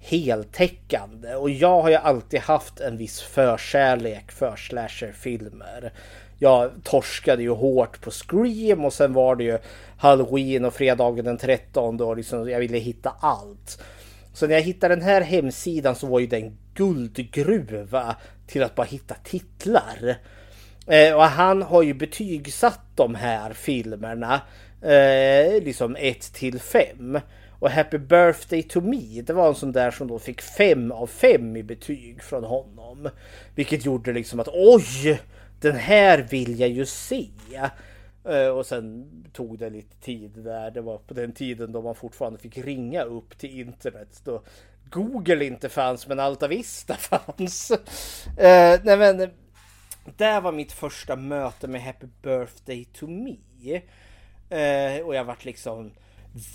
heltäckande och jag har ju alltid haft en viss förkärlek för slasherfilmer. Jag torskade ju hårt på Scream och sen var det ju Halloween och fredagen den 13 och liksom jag ville hitta allt. Så när jag hittade den här hemsidan så var ju den guldgruva till att bara hitta titlar. Eh, och han har ju betygsatt de här filmerna eh, liksom 1 till 5. Och Happy Birthday to Me, det var en sån där som då fick 5 av 5 i betyg från honom. Vilket gjorde liksom att oj, den här vill jag ju se. Eh, och sen tog det lite tid där. Det var på den tiden då man fortfarande fick ringa upp till internet. Då Google inte fanns men Alta Vista fanns. Eh, nej men det var mitt första möte med Happy Birthday to Me. Eh, och jag vart liksom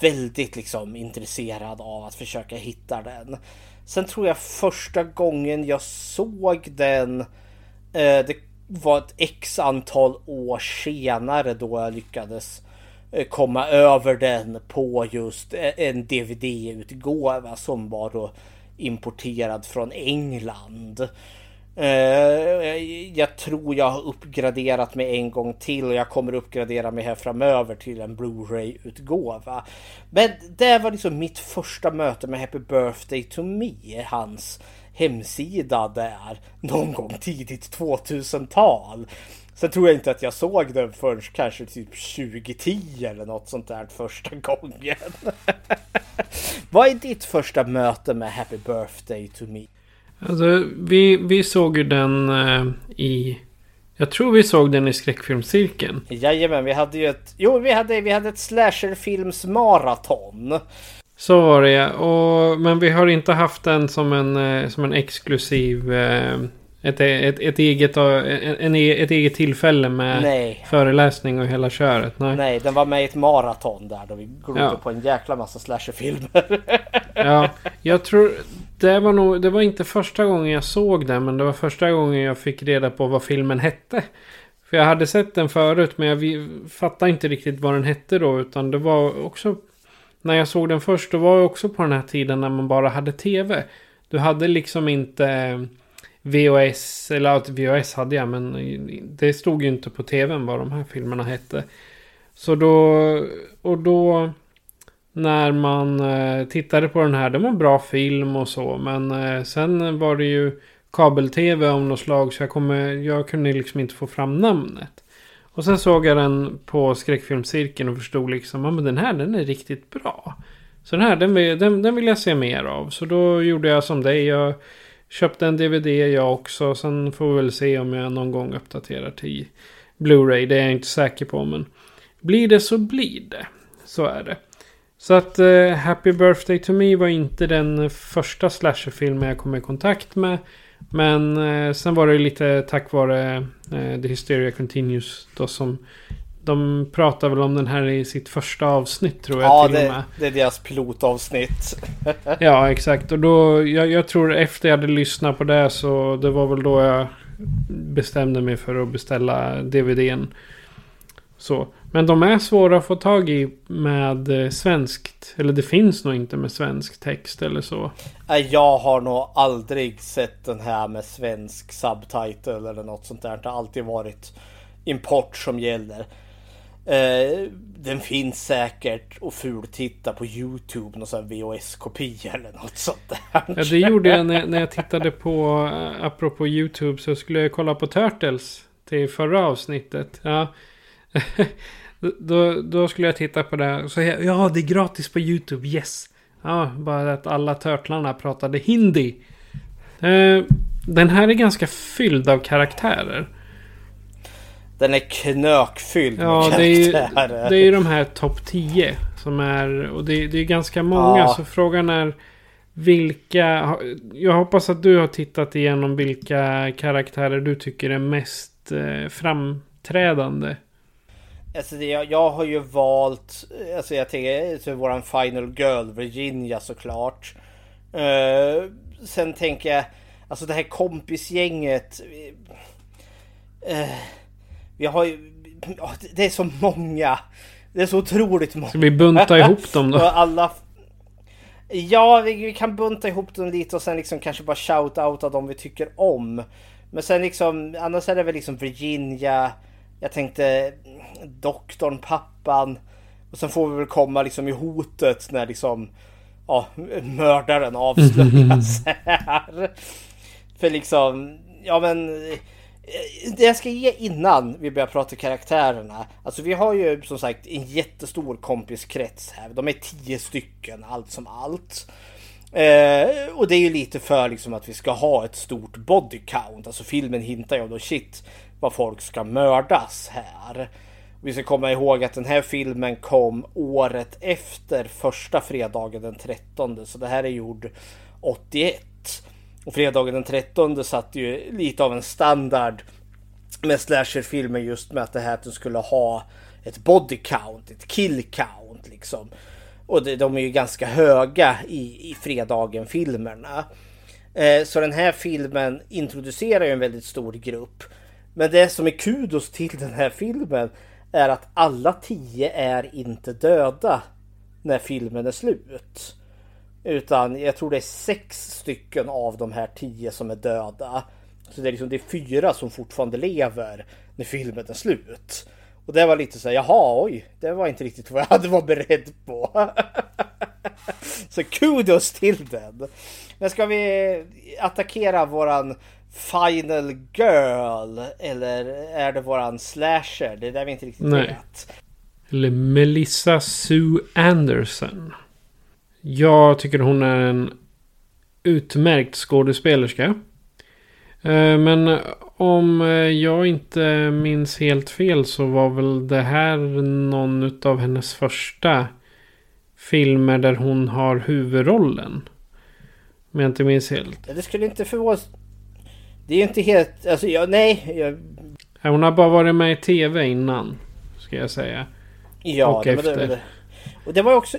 väldigt liksom intresserad av att försöka hitta den. Sen tror jag första gången jag såg den, eh, det var ett x antal år senare då jag lyckades eh, komma över den på just eh, en DVD-utgåva som var då importerad från England. Eh, jag tror jag har uppgraderat mig en gång till och jag kommer uppgradera mig här framöver till en Blu-ray-utgåva. Men det var liksom mitt första möte med Happy Birthday to Me, hans hemsida där någon gång tidigt 2000-tal. Sen tror jag inte att jag såg den förrän kanske typ 2010 eller något sånt där första gången. Vad är ditt första möte med Happy Birthday to Me?
Alltså, vi, vi såg ju den eh, i... Jag tror vi såg den i skräckfilmscirkeln.
Jajamän, vi hade ju ett... Jo, vi hade, vi hade ett slasherfilmsmaraton.
Så var det. Och, men vi har inte haft den som en, eh, som en exklusiv... Eh, ett, ett, ett, eget, en, ett eget tillfälle med Nej. föreläsning och hela köret.
Nej. Nej, den var med i ett maraton där då vi glodde ja. på en jäkla massa slasherfilmer.
ja, jag tror det var nog, det var inte första gången jag såg den, men det var första gången jag fick reda på vad filmen hette. För jag hade sett den förut, men jag fattade inte riktigt vad den hette då, utan det var också... När jag såg den först, då var jag också på den här tiden när man bara hade tv. Du hade liksom inte eh, VHS, eller VHS hade jag, men det stod ju inte på tvn vad de här filmerna hette. Så då, och då när man eh, tittade på den här. Det var en bra film och så. Men eh, sen var det ju kabel-tv av något slag. Så jag, kommer, jag kunde liksom inte få fram namnet. Och sen såg jag den på skräckfilmscirkeln och förstod liksom att den här den är riktigt bra. Så den här den, den, den vill jag se mer av. Så då gjorde jag som dig. Jag köpte en DVD jag också. Sen får vi väl se om jag någon gång uppdaterar till Blu-ray. Det är jag inte säker på. Men blir det så blir det. Så är det. Så att uh, Happy Birthday to Me var inte den första slasherfilmen jag kom i kontakt med. Men eh, sen var det lite tack vare eh, The Hysteria Continues då som de pratar väl om den här i sitt första avsnitt tror jag
Ja,
till och
det,
med.
det är deras pilotavsnitt.
Ja, exakt. Och då, jag, jag tror efter jag hade lyssnat på det så det var väl då jag bestämde mig för att beställa DVDn. Så. Men de är svåra att få tag i med eh, svenskt. Eller det finns nog inte med svensk text eller så.
Jag har nog aldrig sett den här med svensk subtitle eller något sånt där. Det har alltid varit import som gäller. Eh, den finns säkert och fultitta på Youtube. Någon sån VHS-kopia eller något sånt där.
Ja, det gjorde jag när, när jag tittade på, eh, apropå YouTube, så skulle jag kolla på Turtles till förra avsnittet. Ja. då, då skulle jag titta på det. Så jag, ja, det är gratis på YouTube, yes. Ja, bara att alla turtlarna pratade hindi. Eh, den här är ganska fylld av karaktärer.
Den är knökfylld
Ja,
med
det är ju,
karaktärer.
det är ju de här topp 10 som är... Och det, det är ganska många,
Ja.
så frågan är vilka... Jag hoppas att du har tittat igenom vilka karaktärer du tycker är mest eh, framträdande.
Alltså det, jag, jag har ju valt, alltså jag tänker för våran final girl Virginia såklart. Uh, sen tänker jag, alltså det här kompisgänget. eh, vi har ju, ja, det- det är så många. Det är så otroligt många.
Ska vi bunta ihop dem då?
Alla... Ja, vi, vi kan bunta ihop dem lite och sen liksom kanske bara shout-outa dem vi tycker om. Men sen liksom, annars är det väl liksom Virginia. Jag tänkte doktorn, pappan. Och sen får vi väl komma liksom i hotet när liksom ja, mördaren avslöjas här. För liksom, ja men eh, det jag ska ge innan vi börjar prata karaktärerna. Alltså vi har ju som sagt en jättestor kompiskrets här. De är tio stycken allt som allt. Eh, och det är ju lite för liksom att vi ska ha ett stort body count. Alltså filmen hintar ju om då shit vad folk ska mördas här. Vi ska komma ihåg att den här filmen kom året efter första fredagen den 13. Så det här är gjord 81. Och fredagen den 13 satte ju lite av en standard med slasherfilmer just med att det här att den skulle ha ett body count, ett kill count liksom. Och det, de är ju ganska höga i, i fredagen-filmerna. Eh, så den här filmen introducerar ju en väldigt stor grupp. Men det som är kudos till den här filmen är att alla tio är inte döda när filmen är slut. Utan jag tror det är sex stycken av de här tio som är döda. Så det är liksom det är fyra som fortfarande lever när filmen är slut. Och det var lite så här, jaha oj, det var inte riktigt vad jag hade varit beredd på. så kudos till den. Men ska vi attackera våran Final Girl eller är det våran slasher? Det är där vi inte riktigt
Nej.
vet.
Eller Melissa Sue Anderson. Jag tycker hon är en utmärkt skådespelerska. Eh, Men om eh, jag inte minns helt fel så var väl det här någon av hennes första filmer där hon har huvudrollen. Om jag inte minns helt.
Det skulle inte förvåna Det är ju inte helt, alltså jag, nej. Jag,
Hon har bara varit med i tv innan. Ska jag säga.
ja,
Och
det,
efter.
Det, och det var ju också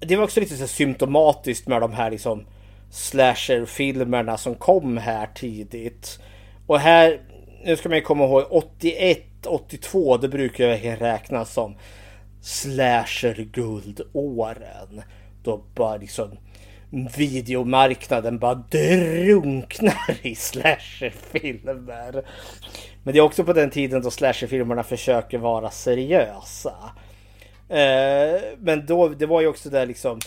Det var också lite så symptomatiskt med de här liksom slasher-filmerna som kom här tidigt. Och här, nu ska man ju komma ihåg 81, 82, det brukar ju räknas som slasher-guldåren. Då bara liksom videomarknaden bara drunknar i slasherfilmer. Men det är också på den tiden då slasherfilmerna försöker vara seriösa. Eh, men då, det var ju också där liksom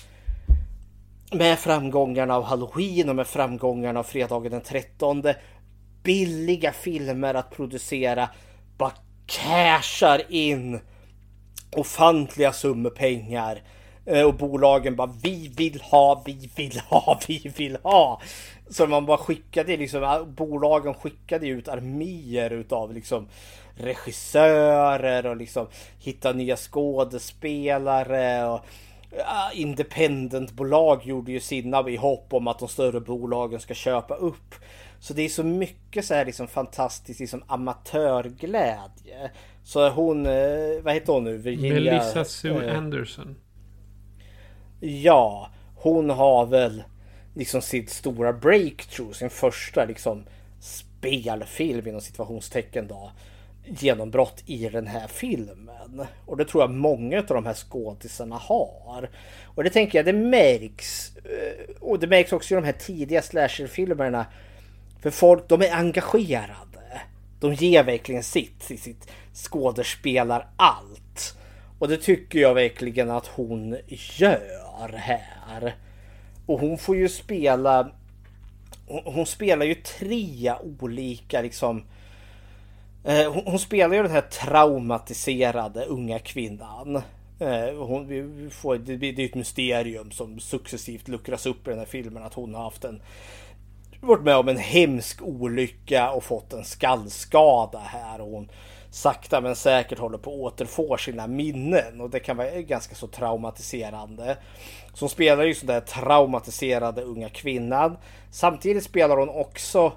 med framgångarna av Halloween och med framgångarna av fredagen den 13. Billiga filmer att producera bara cashar in ofantliga summor pengar. Eh, Och bolagen bara vi vill ha, vi vill ha, vi vill ha. Så man bara skickade liksom, bolagen skickade ut arméer utav liksom regissörer och liksom hitta nya skådespelare och independentbolag gjorde ju sina i hopp om att de större bolagen ska köpa upp. Så det är så mycket så här liksom fantastiskt liksom amatörglädje. Så hon, eh, vad heter hon nu?
Virginia, Melissa Sue eh, Anderson.
Ja, hon har väl liksom sitt stora breakthrough, sin första liksom spelfilm inom situationstecken då genombrott i den här filmen. Och det tror jag många av de här skådisarna har. Och det tänker jag, det märks. Eh, och det märks också i de här tidiga slasherfilmerna. För folk, de är engagerade. De ger verkligen sitt i sitt skådespelar allt. Och det tycker jag verkligen att hon gör här. Och hon får ju spela... Hon spelar ju tre olika liksom Eh, hon, hon, spelar ju den här traumatiserade unga kvinnan. Eh, hon, får, det, det är ett mysterium som successivt luckras upp i den här filmen. Att hon har haft en varit med om en hemsk olycka och fått en skallskada här. Och hon sakta men säkert håller på att återfå sina minnen. Och det kan vara ganska så traumatiserande. Så hon spelar ju sådär traumatiserade unga kvinnan. Samtidigt spelar hon också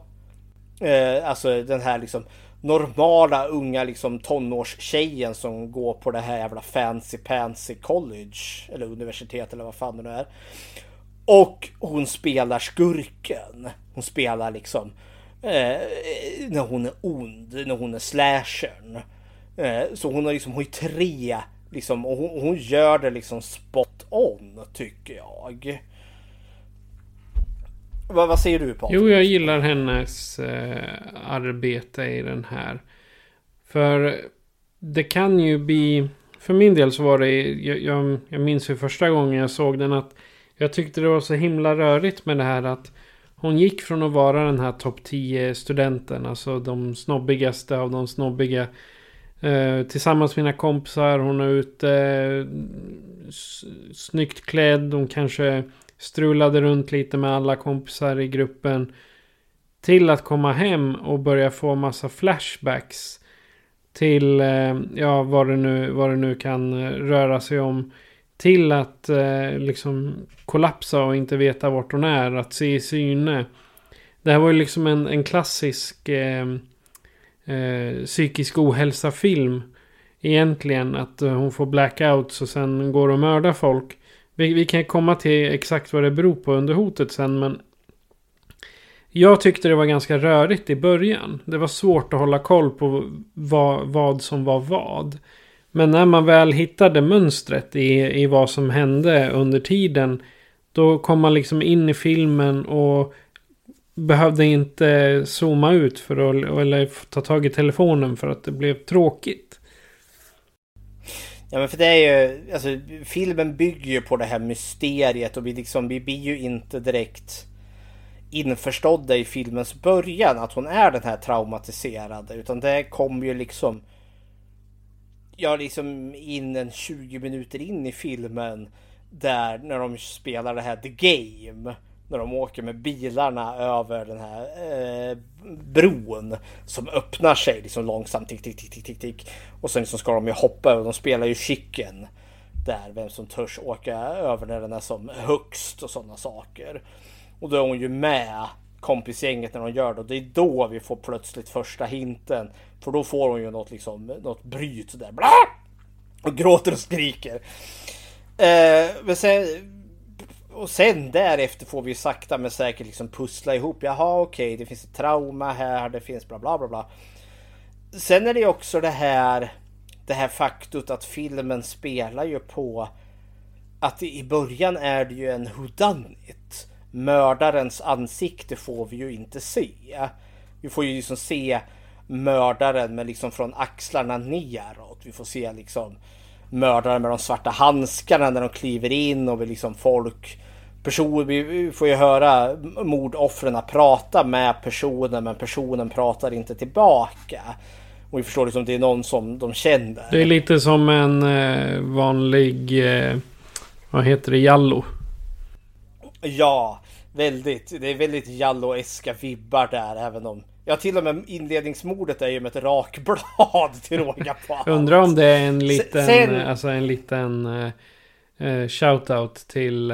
eh, alltså den här liksom normala unga liksom tonårstjejen som går på det här jävla fancy pansy college eller universitet eller vad fan det nu är. Och hon spelar skurken. Hon spelar liksom eh, när hon är ond, när hon är slashern. Eh, så hon har liksom, hon är tre liksom och hon, hon gör det liksom spot on tycker jag. Vad, vad säger du på?
Jo, jag gillar hennes eh, arbete i den här. För det kan ju bli... För min del så var det... Jag, jag, jag minns ju första gången jag såg den att jag tyckte det var så himla rörigt med det här att hon gick från att vara den här topp 10 studenten, alltså de snobbigaste av de snobbiga. Eh, tillsammans med mina kompisar, hon är ute eh, snyggt klädd, hon kanske strulade runt lite med alla kompisar i gruppen. Till att komma hem och börja få massa flashbacks. Till, eh, ja vad det, nu, vad det nu kan eh, röra sig om. Till att eh, liksom kollapsa och inte veta vart hon är. Att se i syne. Det här var ju liksom en, en klassisk eh, eh, psykisk ohälsa-film. Egentligen att eh, hon får blackouts och sen går och mördar folk. Vi, vi kan komma till exakt vad det beror på under hotet sen men jag tyckte det var ganska rörigt i början. Det var svårt att hålla koll på vad, vad som var vad. Men när man väl hittade mönstret i, i vad som hände under tiden. Då kom man liksom in i filmen och behövde inte zooma ut för att eller ta tag i telefonen för att det blev tråkigt.
Ja men för det är ju, alltså filmen bygger ju på det här mysteriet och vi liksom, vi blir ju inte direkt införstådda i filmens början att hon är den här traumatiserade utan det kommer ju liksom Ja liksom in en 20 minuter in i filmen där när de spelar det här The Game när de åker med bilarna över den här eh, bron som öppnar sig liksom långsamt. Tick, tick, tick, tick, tick, Och sen liksom ska de ju hoppa över. De spelar ju chicken. Där vem som törs åka över när den är som högst och sådana saker. Och då är hon ju med kompisgänget när de gör det. Och det är då vi får plötsligt första hinten. För då får hon ju något liksom, något bryt där. Bla! Och gråter och skriker. Eh, men sen och sen därefter får vi sakta men säkert liksom pussla ihop. Jaha okej, okay, det finns ett trauma här, det finns bla bla bla bla. Sen är det också det här det här faktum att filmen spelar ju på att i början är det ju en hudanit. Mördarens ansikte får vi ju inte se. Vi får ju liksom se mördaren men liksom från axlarna neråt. Vi får se liksom mördaren med de svarta handskarna när de kliver in och vi liksom folk person, vi får ju höra mordoffren prata med personen men personen pratar inte tillbaka. Och vi förstår liksom det är någon som de känner.
Det är lite som en eh, vanlig, eh, vad heter det, Jallo.
Ja, väldigt. Det är väldigt Jallo-eska vibbar där även om Ja till och med inledningsmordet är ju med ett rakblad till råga på
Undrar om det är en liten, sen, alltså en liten eh, eh, shoutout till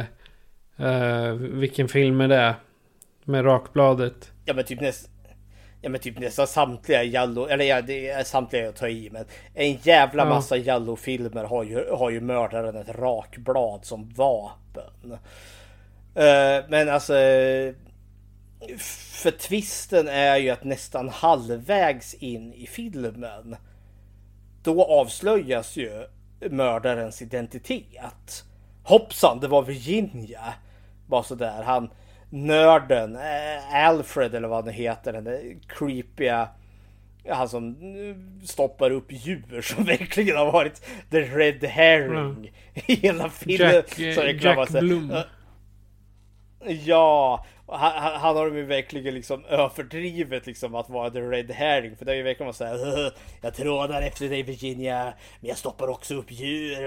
eh, vilken film är det? Med rakbladet.
Ja men typ nästan Ja men typ nästan samtliga Jallo, eller ja det är samtliga att ta i men en jävla
Ja.
massa Jallo-filmer har ju, har ju mördaren ett rakblad som vapen. Eh, men alltså för twisten är ju att nästan halvvägs in i filmen då avslöjas ju mördarens identitet. Hoppsan, det var Virginia. Bara sådär. Han nörden, eh, Alfred eller vad han heter, den där creepiga han som eh, stoppar upp djur som verkligen har varit the red herring i hela filmen.
Jack,
Så det
Jack. Blom.
Ja, han, han- har ju verkligen liksom överdrivet liksom att vara the red herring. För det är ju verkligen så här. Jag trådar efter dig Virginia, men jag stoppar också upp djur.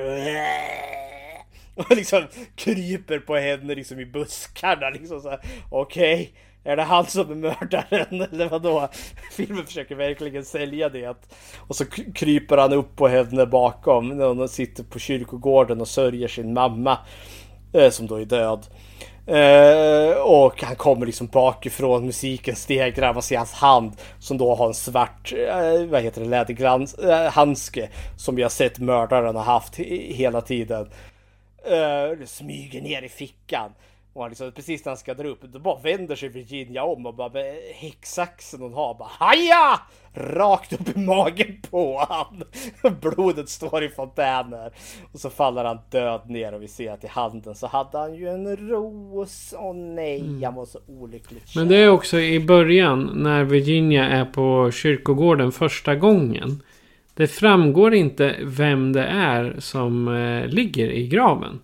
Och liksom kryper på henne liksom i buskarna liksom så här. Okej, är det han som är mördaren eller vadå? Filmen försöker verkligen sälja det. Och så kryper han upp på henne bakom när hon sitter på kyrkogården och sörjer sin mamma. Eh, som då är död. Uh, och han kommer liksom bakifrån, musiken stegrar, man ser hans hand som då har en svart, uh, vad heter det, läderglans, uh, handske som vi har sett mördaren har haft hela tiden. Smyger ner i fickan. Och han liksom, precis när han ska dra upp, då bara vänder sig Virginia om och bara med häcksaxen hon har bara haja! Rakt upp i magen på han. Blodet står i fontäner. Och så faller han död ner och vi ser att i handen så hade han ju en ros. Åh nej, han var så olyckligt
Men det är också i början när Virginia är på kyrkogården första gången. Det framgår inte vem det är som eh, ligger i graven.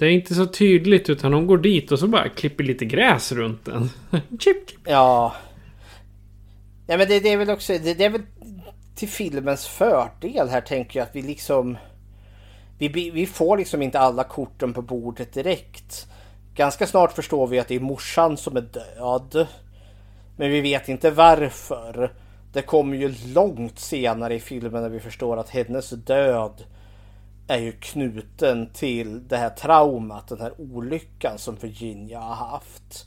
Det är inte så tydligt utan hon går dit och så bara klipper lite gräs runt den. chip, chip.
Ja. Ja men det, det är väl också, det, det är väl till filmens fördel här tänker jag att vi liksom vi, vi vi får liksom inte alla korten på bordet direkt. Ganska snart förstår vi att det är morsan som är död. Men vi vet inte varför. Det kommer ju långt senare i filmen när vi förstår att hennes död är ju knuten till det här traumat, den här olyckan som Virginia har haft.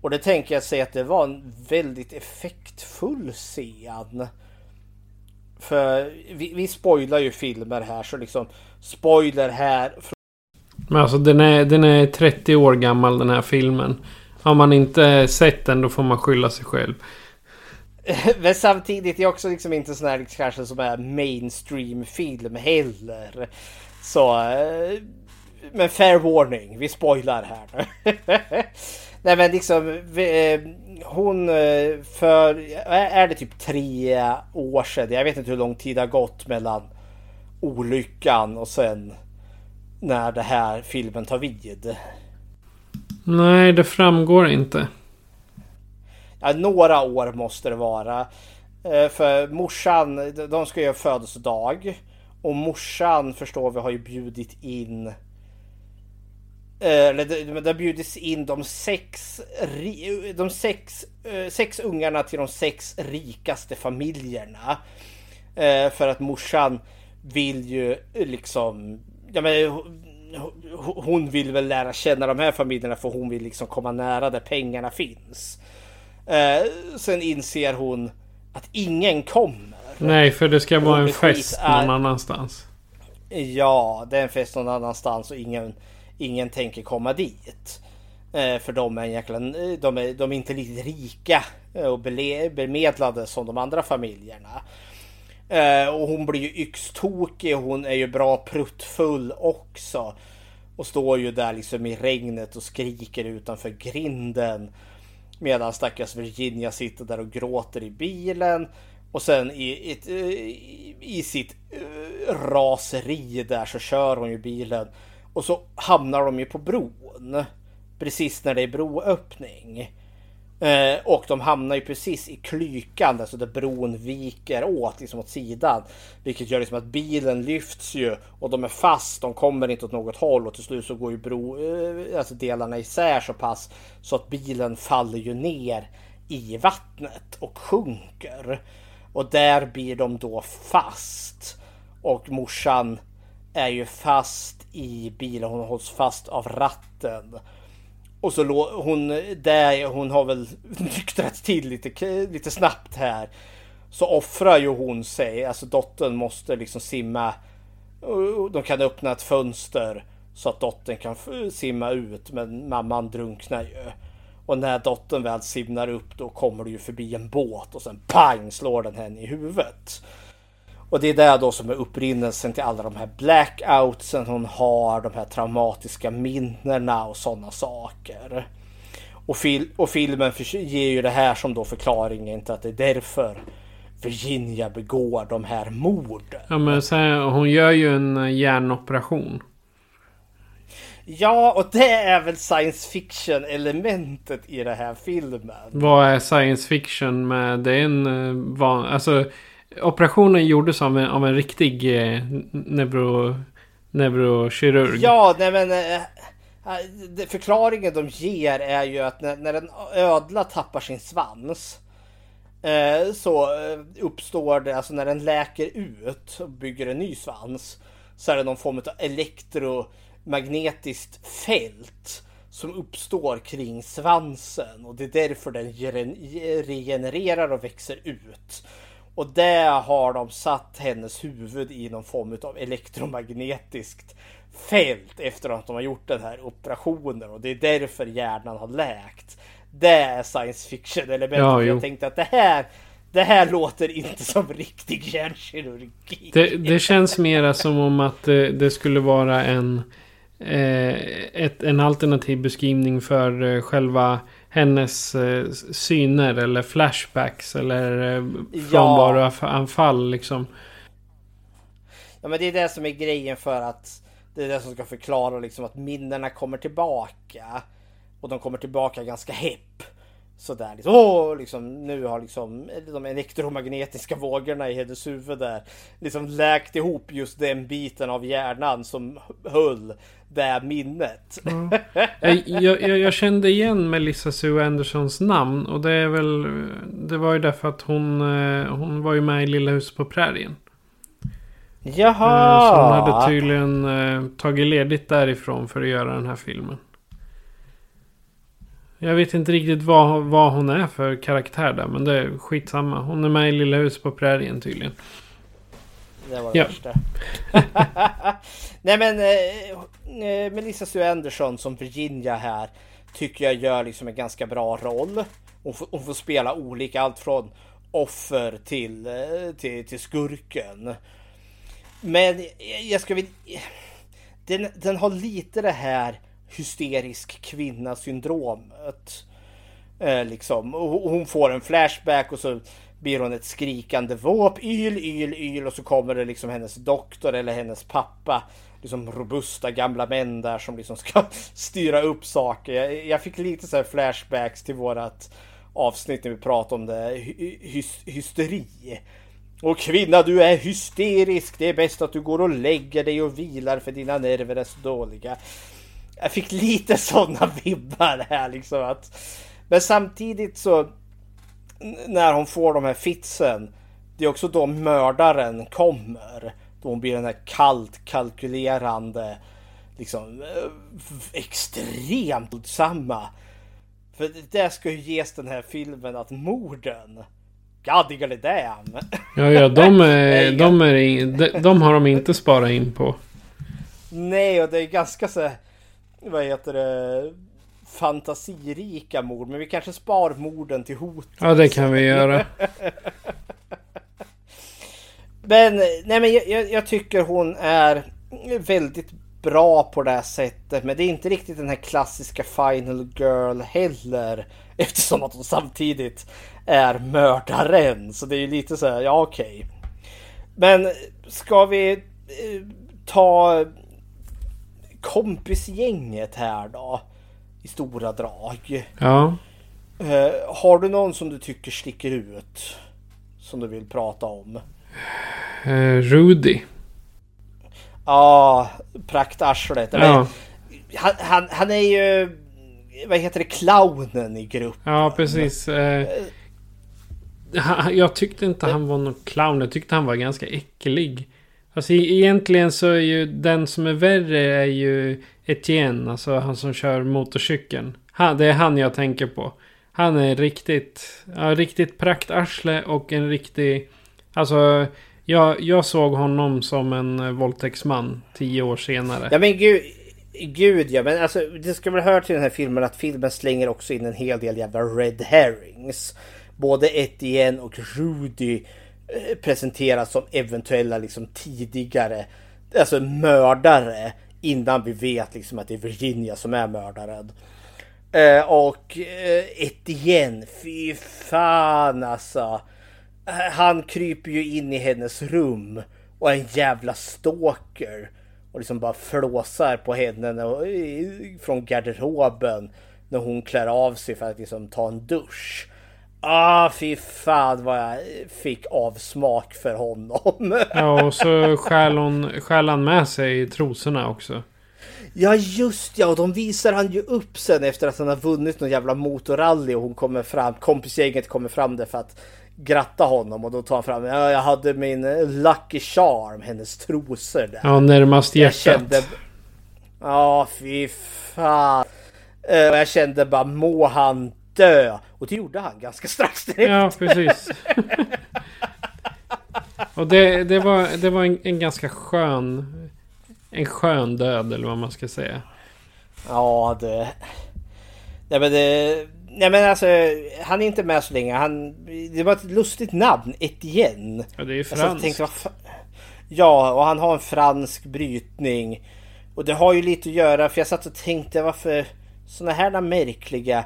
Och det tänker jag säga att det var en väldigt effektfull scen. För vi, vi spoilar ju filmer här så liksom spoiler här.
Men alltså den är, den är 30 år gammal den här filmen. Har man inte sett den då får man skylla sig själv.
Men samtidigt är också liksom inte sån här liksom kanske som är mainstream film heller. Så eh, men fair warning, vi spoilar här nu. Nej men liksom eh, hon eh, för är det typ tre år sedan. Jag vet inte hur lång tid det har gått mellan olyckan och sen när det här filmen tar vid.
Nej, det framgår inte.
Ja, några år måste det vara. Eh, för morsan, de ska göra födelsedag. Och morsan förstår vi har ju bjudit in. Eh, eller det, det har bjudits in de sex, de sex, eh, sex ungarna till de sex rikaste familjerna. För att morsan vill ju liksom, ja men hon- hon vill väl lära känna de här familjerna för hon vill liksom komma nära där pengarna finns. Eh, sen inser hon att ingen kommer.
Nej, för det ska vara en fest
är-
någon annanstans.
Ja, det är en fest någon annanstans och ingen, ingen tänker komma dit. Eh, för de är, en jäkla, de, är, de är inte lika rika eh, och bele, bemedlade som de andra familjerna. Eh, och hon blir ju yxtokig. Hon är ju bra pruttfull också. Och står ju där liksom i regnet och skriker utanför grinden. Medan stackars Virginia sitter där och gråter i bilen. Och sen i, i, i sitt eh, raseri där så kör hon ju bilen. Och så hamnar de ju på bron. Precis när det är broöppning. Eh, och de hamnar ju precis i klykan där, så där bron viker åt liksom åt sidan. Vilket gör liksom att bilen lyfts ju och de är fast. De kommer inte åt något håll och till slut så går ju bro, eh, alltså delarna isär så pass så att bilen faller ju ner i vattnet och sjunker. Och där blir de då fast. Och morsan är ju fast i bilen. Hon hålls fast av ratten. Och så lå- hon, där, hon har väl nyktrat till lite, lite snabbt här. Så offrar ju hon sig. Alltså dottern måste liksom simma. De kan öppna ett fönster så att dottern kan simma ut. Men mamman drunknar ju. Och när dottern väl simmar upp då kommer det ju förbi en båt och sen pang slår den henne i huvudet. Och det är det då som är upprinnelsen till alla de här blackoutsen hon har, de här traumatiska minnena och sådana saker. Och, fil och filmen ger ju det här som då förklaringen till att det är därför Virginia begår de här morden.
Ja men sen, hon gör ju en eh, hjärnoperation.
Ja, och det är väl science fiction elementet i den här filmen.
Vad är science fiction med? Det är en eh, van, Alltså operationen gjordes av en, av en riktig eh, neuro, neurokirurg.
Ja, nej men eh, eh förklaringen de ger är ju att när, när en ödla tappar sin svans eh, så eh, uppstår det, alltså när den läker ut och bygger en ny svans så är det någon form av elektromagnetiskt fält som uppstår kring svansen och det är därför den regenererar och växer ut. Och där har de satt hennes huvud i någon form av elektromagnetiskt fält efter att de har gjort den här operationen och det är därför hjärnan har läkt. Det är science fiction element.
Ja,
jag tänkte att det här det här låter inte som riktig hjärnkirurgi.
Det, det känns mera som om att det, det skulle vara en, eh, ett, en alternativ beskrivning för eh, själva hennes eh, syner eller flashbacks eller eh, frånvaroanfall liksom.
Ja men det är det som är grejen för att det är det som ska förklara liksom att minnena kommer tillbaka. Och de kommer tillbaka ganska hepp. Sådär liksom, åh, liksom nu har liksom de elektromagnetiska vågorna i hennes huvud där liksom läkt ihop just den biten av hjärnan som höll det minnet.
Jag, jag, jag- jag kände igen Melissa Sue Andersons namn och det är väl Det var ju därför att hon eh, Hon var ju med i Lilla huset på prärien. Eh,
Jaha!
Så hon hade tydligen eh, tagit ledigt därifrån för att göra den här filmen. Jag vet inte riktigt vad, vad hon är för karaktär där. Men det är skitsamma. Hon är med i Lilla huset på prärien tydligen.
Det var det
Ja.
värsta. Nej men eh, eh, Melissa Sue Anderson som Virginia här tycker jag gör liksom en ganska bra roll. Hon får, hon får spela olika, allt från offer till, eh, till, till skurken. Men jag- jag ska väl... Den, den har lite det här hysterisk kvinna syndromet. Eh, liksom. Och hon får en flashback och så blir hon ett skrikande våp, yl, yl, yl och så kommer det liksom hennes doktor eller hennes pappa. Liksom robusta gamla män där som liksom ska styra upp saker. Jag, jag fick lite så här flashbacks till vårat avsnitt när vi pratade om det, hy, hysteri. Och kvinna du är hysterisk, det är bäst att du går och lägger dig och vilar för dina nerver är så dåliga. Jag fick lite sådana vibbar här liksom att Men samtidigt så När hon får de här fitsen Det är också då mördaren kommer. Då hon blir den här kallt kalkylerande Liksom eh, Extremt våldsamma. För det ska ju ges den här filmen att morden God diggly damn.
Ja, ja de, är, de, är, de, de har de inte sparat in på.
Nej, och det är ganska så vad heter det, fantasirika mord. Men vi kanske spar morden till hot.
Ja, det kan vi göra.
Men, nej, men jag, jag, tycker hon är väldigt bra på det här sättet. Men det är inte riktigt den här klassiska Final Girl heller. Eftersom att hon samtidigt är mördaren. Så det är ju lite så här, ja okej. Men ska vi eh, ta kompisgänget här då? I stora drag.
Ja.
Eh, har du någon som du tycker sticker ut? Som du vill prata om?
Eh, Rudy.
Ja, praktarslet.
Ja.
Han, han, han är ju... Vad heter det? Clownen i gruppen.
Ja, precis. Eh, han- jag tyckte inte han var någon clown. Jag tyckte han var ganska äcklig. Alltså e- egentligen så är ju den som är värre är ju Etienne. Alltså han som kör motorcykeln. Han, det är han jag tänker på. Han är riktigt, ja, riktigt praktarsle och en riktig... Alltså jag, jag såg honom som en eh, våldtäktsman tio år senare.
Ja men gud, gud ja. Men alltså det ska väl höra till den här filmen att filmen slänger också in en hel del jävla red herrings. Både Etienne och Rudy eh, Eh, presenteras som eventuella liksom tidigare alltså mördare innan vi vet liksom att det är Virginia som är mördaren. Eh, och eh, Etienne, fy fan alltså. Eh, han kryper ju in i hennes rum och är en jävla stalker. Och liksom bara flåsar på henne när, eh, från garderoben när hon klär av sig för att liksom ta en dusch. Ah, fy fan vad jag fick avsmak för honom.
Ja, och så stjäl, hon, stjäl han med sig trosorna också.
Ja just ja, och de visar han ju upp sen efter att han har vunnit någon jävla motorrally och hon kommer fram, kompisgänget kommer fram där för att gratta honom och då tar han fram, ja jag hade min eh, Lucky Charm, hennes trosor där.
Ja, närmast hjärtat. Jag kände,
ja fy fan. Eh, och jag kände bara, må han dö. Och det gjorde han ganska strax
direkt. Ja, precis. och det, det var, det var en, en ganska skön en skön död eller vad man ska säga.
Ja, det... Nej men det... Nej men alltså, han är inte med så länge. Han... Det var ett lustigt namn, Etienne.
Ja, det är franskt. Tänkte,
ja, och han har en fransk brytning. Och det har ju lite att göra, för jag satt och tänkte varför sådana här märkliga...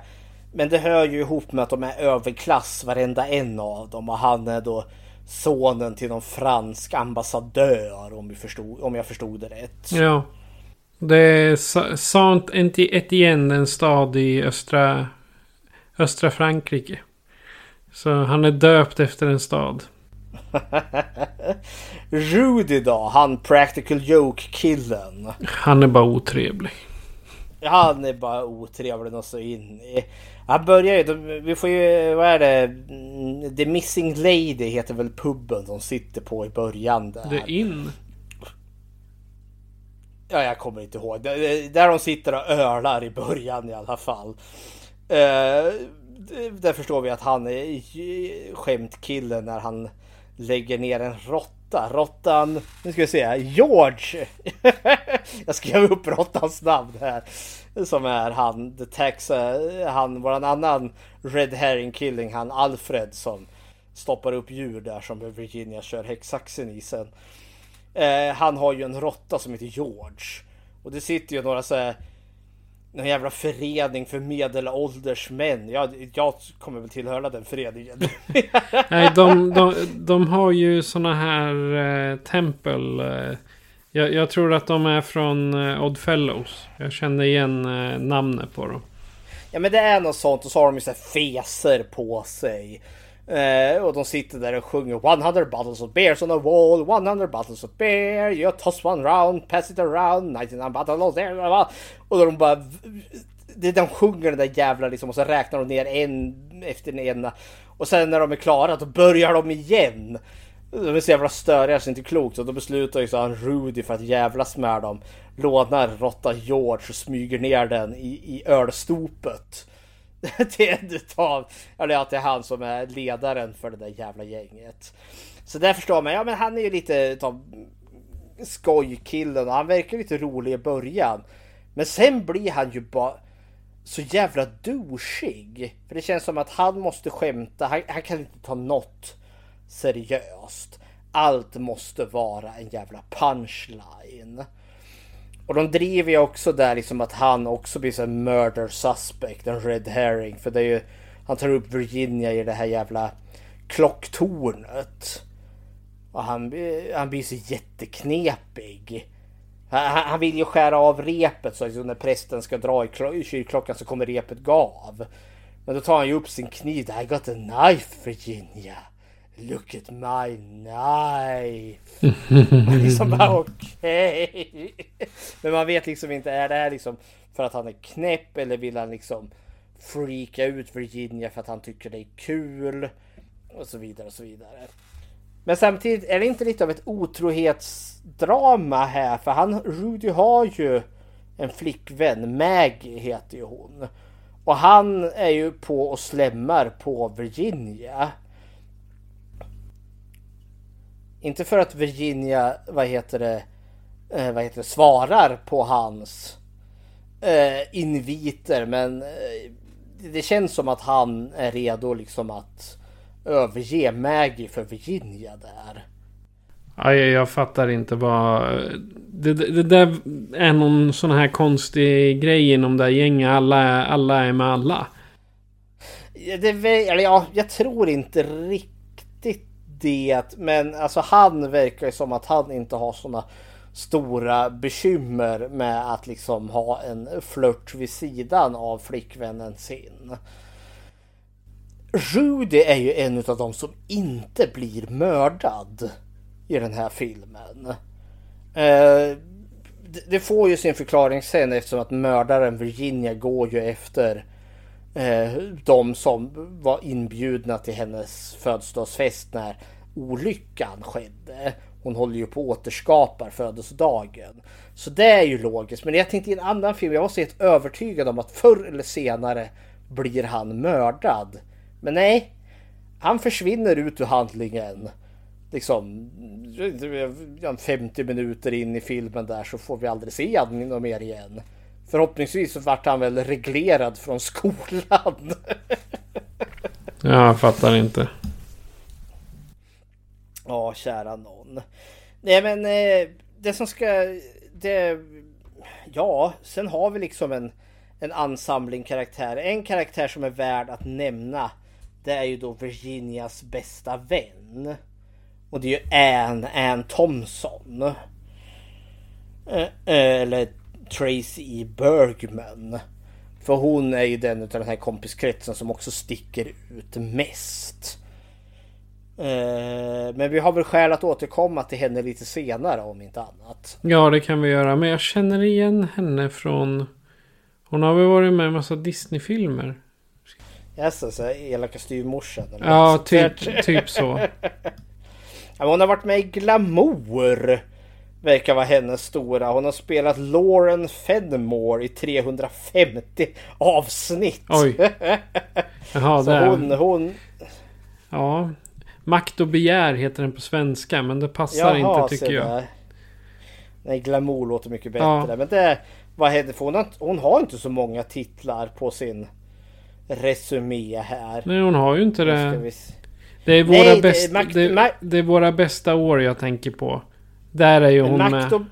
Men det hör ju ihop med att de är överklass, varenda en av dem. Och han är då sonen till någon fransk ambassadör om, vi förstod, om jag förstod det rätt.
Ja. Det är Sant Etienne, en stad i östra, östra Frankrike. Så han är döpt efter en stad.
Rudy då? Han practical joke-killen.
Han är bara otrevlig.
Han är bara otrevlig och så in i. Han börjar ju, vi får ju, vad är det? The Missing Lady heter väl puben de sitter på i början där.
The Inn?
Ja, jag kommer inte ihåg. Där de sitter och ölar i början i alla fall. Uh, där förstår vi att han är skämtkillen när han lägger ner en råtta. Råttan, nu ska vi se, George. jag skrev upp råttans namn här. Som är han, the tax, eh, han, våran annan Red Herring Killing, han Alfred som stoppar upp djur där som Virginia kör häcksaxen i sen. Eh, han har ju en råtta som heter George. Och det sitter ju några så här någon jävla förening för medelålders män. Jag, jag kommer väl tillhöra den föreningen.
Nej, de, de, de har ju såna här eh, tempel. Eh, jag, jag, tror att de är från eh, Odd Fellows. Jag känner igen eh, namnet på dem.
Ja men det är något sånt och så har de ju så feser på sig. Eh, och de sitter där och sjunger 100 bottles of beers on the wall, 100 bottles of beer, you toss one round, pass it around, 99 bottles of beer. Och de bara... Det, de sjunger den där jävla liksom och så räknar de ner en efter den ena. Och sen när de är klara då börjar de igen. De är så jävla störiga så det är inte klokt. Och då beslutar ju så han Rudy för att jävlas med dem. Lånar råtta George och smyger ner den i, i ölstopet. till en utav, eller att det är han som är ledaren för det där jävla gänget. Så där förstår man, ja men han är ju lite utav skojkillen och han verkar lite rolig i början. Men sen blir han ju bara så jävla douchig. För det känns som att han måste skämta, han, han kan inte ta något seriöst. Allt måste vara en jävla punchline. Och de driver ju också där liksom att han också blir en murder suspect, en red herring. För det är ju, han tar upp Virginia i det här jävla klocktornet. Och han, han blir så jätteknepig. Han, han vill ju skära av repet så att när prästen ska dra i kyrkklockan så kommer repet gå av. Men då tar han ju upp sin kniv. I got a knife Virginia. Look at my knife. liksom bara okej. Okay. Men man vet liksom inte, är det här liksom för att han är knäpp eller vill han liksom freaka ut Virginia för att han tycker det är kul? Och så vidare och så vidare. Men samtidigt är det inte lite av ett otrohetsdrama här för han, Rudy har ju en flickvän, Maggie heter ju hon. Och han är ju på och slämmar på Virginia. Inte för att Virginia, vad heter det, eh, vad heter det svarar på hans eh, inviter men eh, det känns som att han är redo liksom att överge Maggie för Virginia där.
Ja, jag, jag fattar inte vad... Det, det, det där är någon sån här konstig grej inom det här gänget. Alla, alla är med alla.
Det, eller ja, jag tror inte riktigt det. Men alltså han verkar ju som att han inte har såna stora bekymmer med att liksom ha en flört vid sidan av flickvännen sin. Rudy är ju en av de som inte blir mördad i den här filmen. Eh, det får ju sin förklaring sen eftersom att mördaren Virginia går ju efter Eh, de som var inbjudna till hennes födelsedagsfest när olyckan skedde. Hon håller ju på att återskapa födelsedagen. Så det är ju logiskt. Men jag tänkte i en annan film, jag var så helt övertygad om att förr eller senare blir han mördad. Men nej, han försvinner ut ur handlingen. Liksom 50 minuter in i filmen där så får vi aldrig se honom mer igen. Förhoppningsvis så vart han väl reglerad från skolan.
Jag fattar inte.
Ja, kära någon. Nej men eh, det som ska... Det, ja, sen har vi liksom en, en ansamling karaktärer. En karaktär som är värd att nämna. Det är ju då Virginias bästa vän. Och det är ju Anne, Anne Thompson. Eh, eller Tracy Bergman. För hon är ju den av den här kompiskretsen som också sticker ut mest. Eh, men vi har väl skäl att återkomma till henne lite senare om inte annat.
Ja, det kan vi göra. Men jag känner igen henne från... Hon har väl varit med i en massa Disney-filmer?
Yes, alltså elaka styvmorsan.
Ja, typ, typ så.
hon har varit med i Glamour. Verkar vara hennes stora. Hon har spelat Lauren Fenmore i 350 avsnitt.
Oj. Jaha,
Så hon, hon...
Ja, Makt och begär heter den på svenska men det passar Jaha, inte tycker jag. Där.
Nej, glamour låter mycket bättre. Ja. Men det, vad heter för hon, har, hon har inte så många titlar på sin resumé här.
Nej, hon har ju inte det. Det är, våra Nej, bäst, det, det, det, är våra bästa år jag tänker på. Där är ju hon
makt och, med.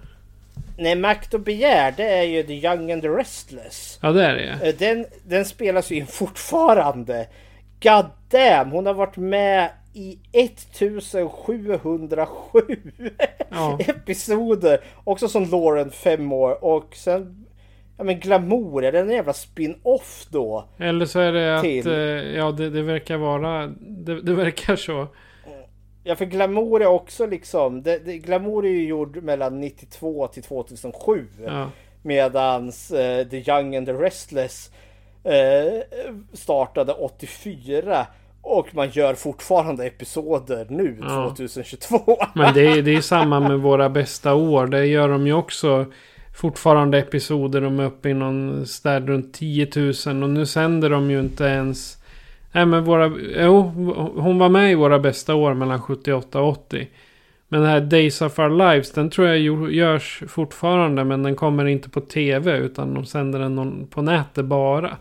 Nej, Makt och begär det är ju The Young and the Restless.
Ja, det är det.
Eh, den, den spelas ju fortfarande. God damn, hon har varit med i 1707 ja. episoder. Också som Lauren fem år och sen Ja men Glamour, är det en jävla spin-off då?
Eller så är det att, eh, ja det, det, verkar vara, det, det, verkar så.
Ja för Glamour är också liksom, det, det, Glamour är ju gjord mellan 92 till 2007. Ja. Medans uh, The Young and the Restless uh, startade 84. Och man gör fortfarande episoder nu, ja. 2022.
Men det är, det är samma med våra bästa år. Det gör de ju också fortfarande episoder. De är uppe i någon där runt 10 000. Och nu sänder de ju inte ens... Nej men våra... Jo, hon var med i våra bästa år mellan 78 och 80. Men den här Days of Our Lives, den tror jag görs fortfarande. Men den kommer inte på tv utan de sänder den på nätet bara.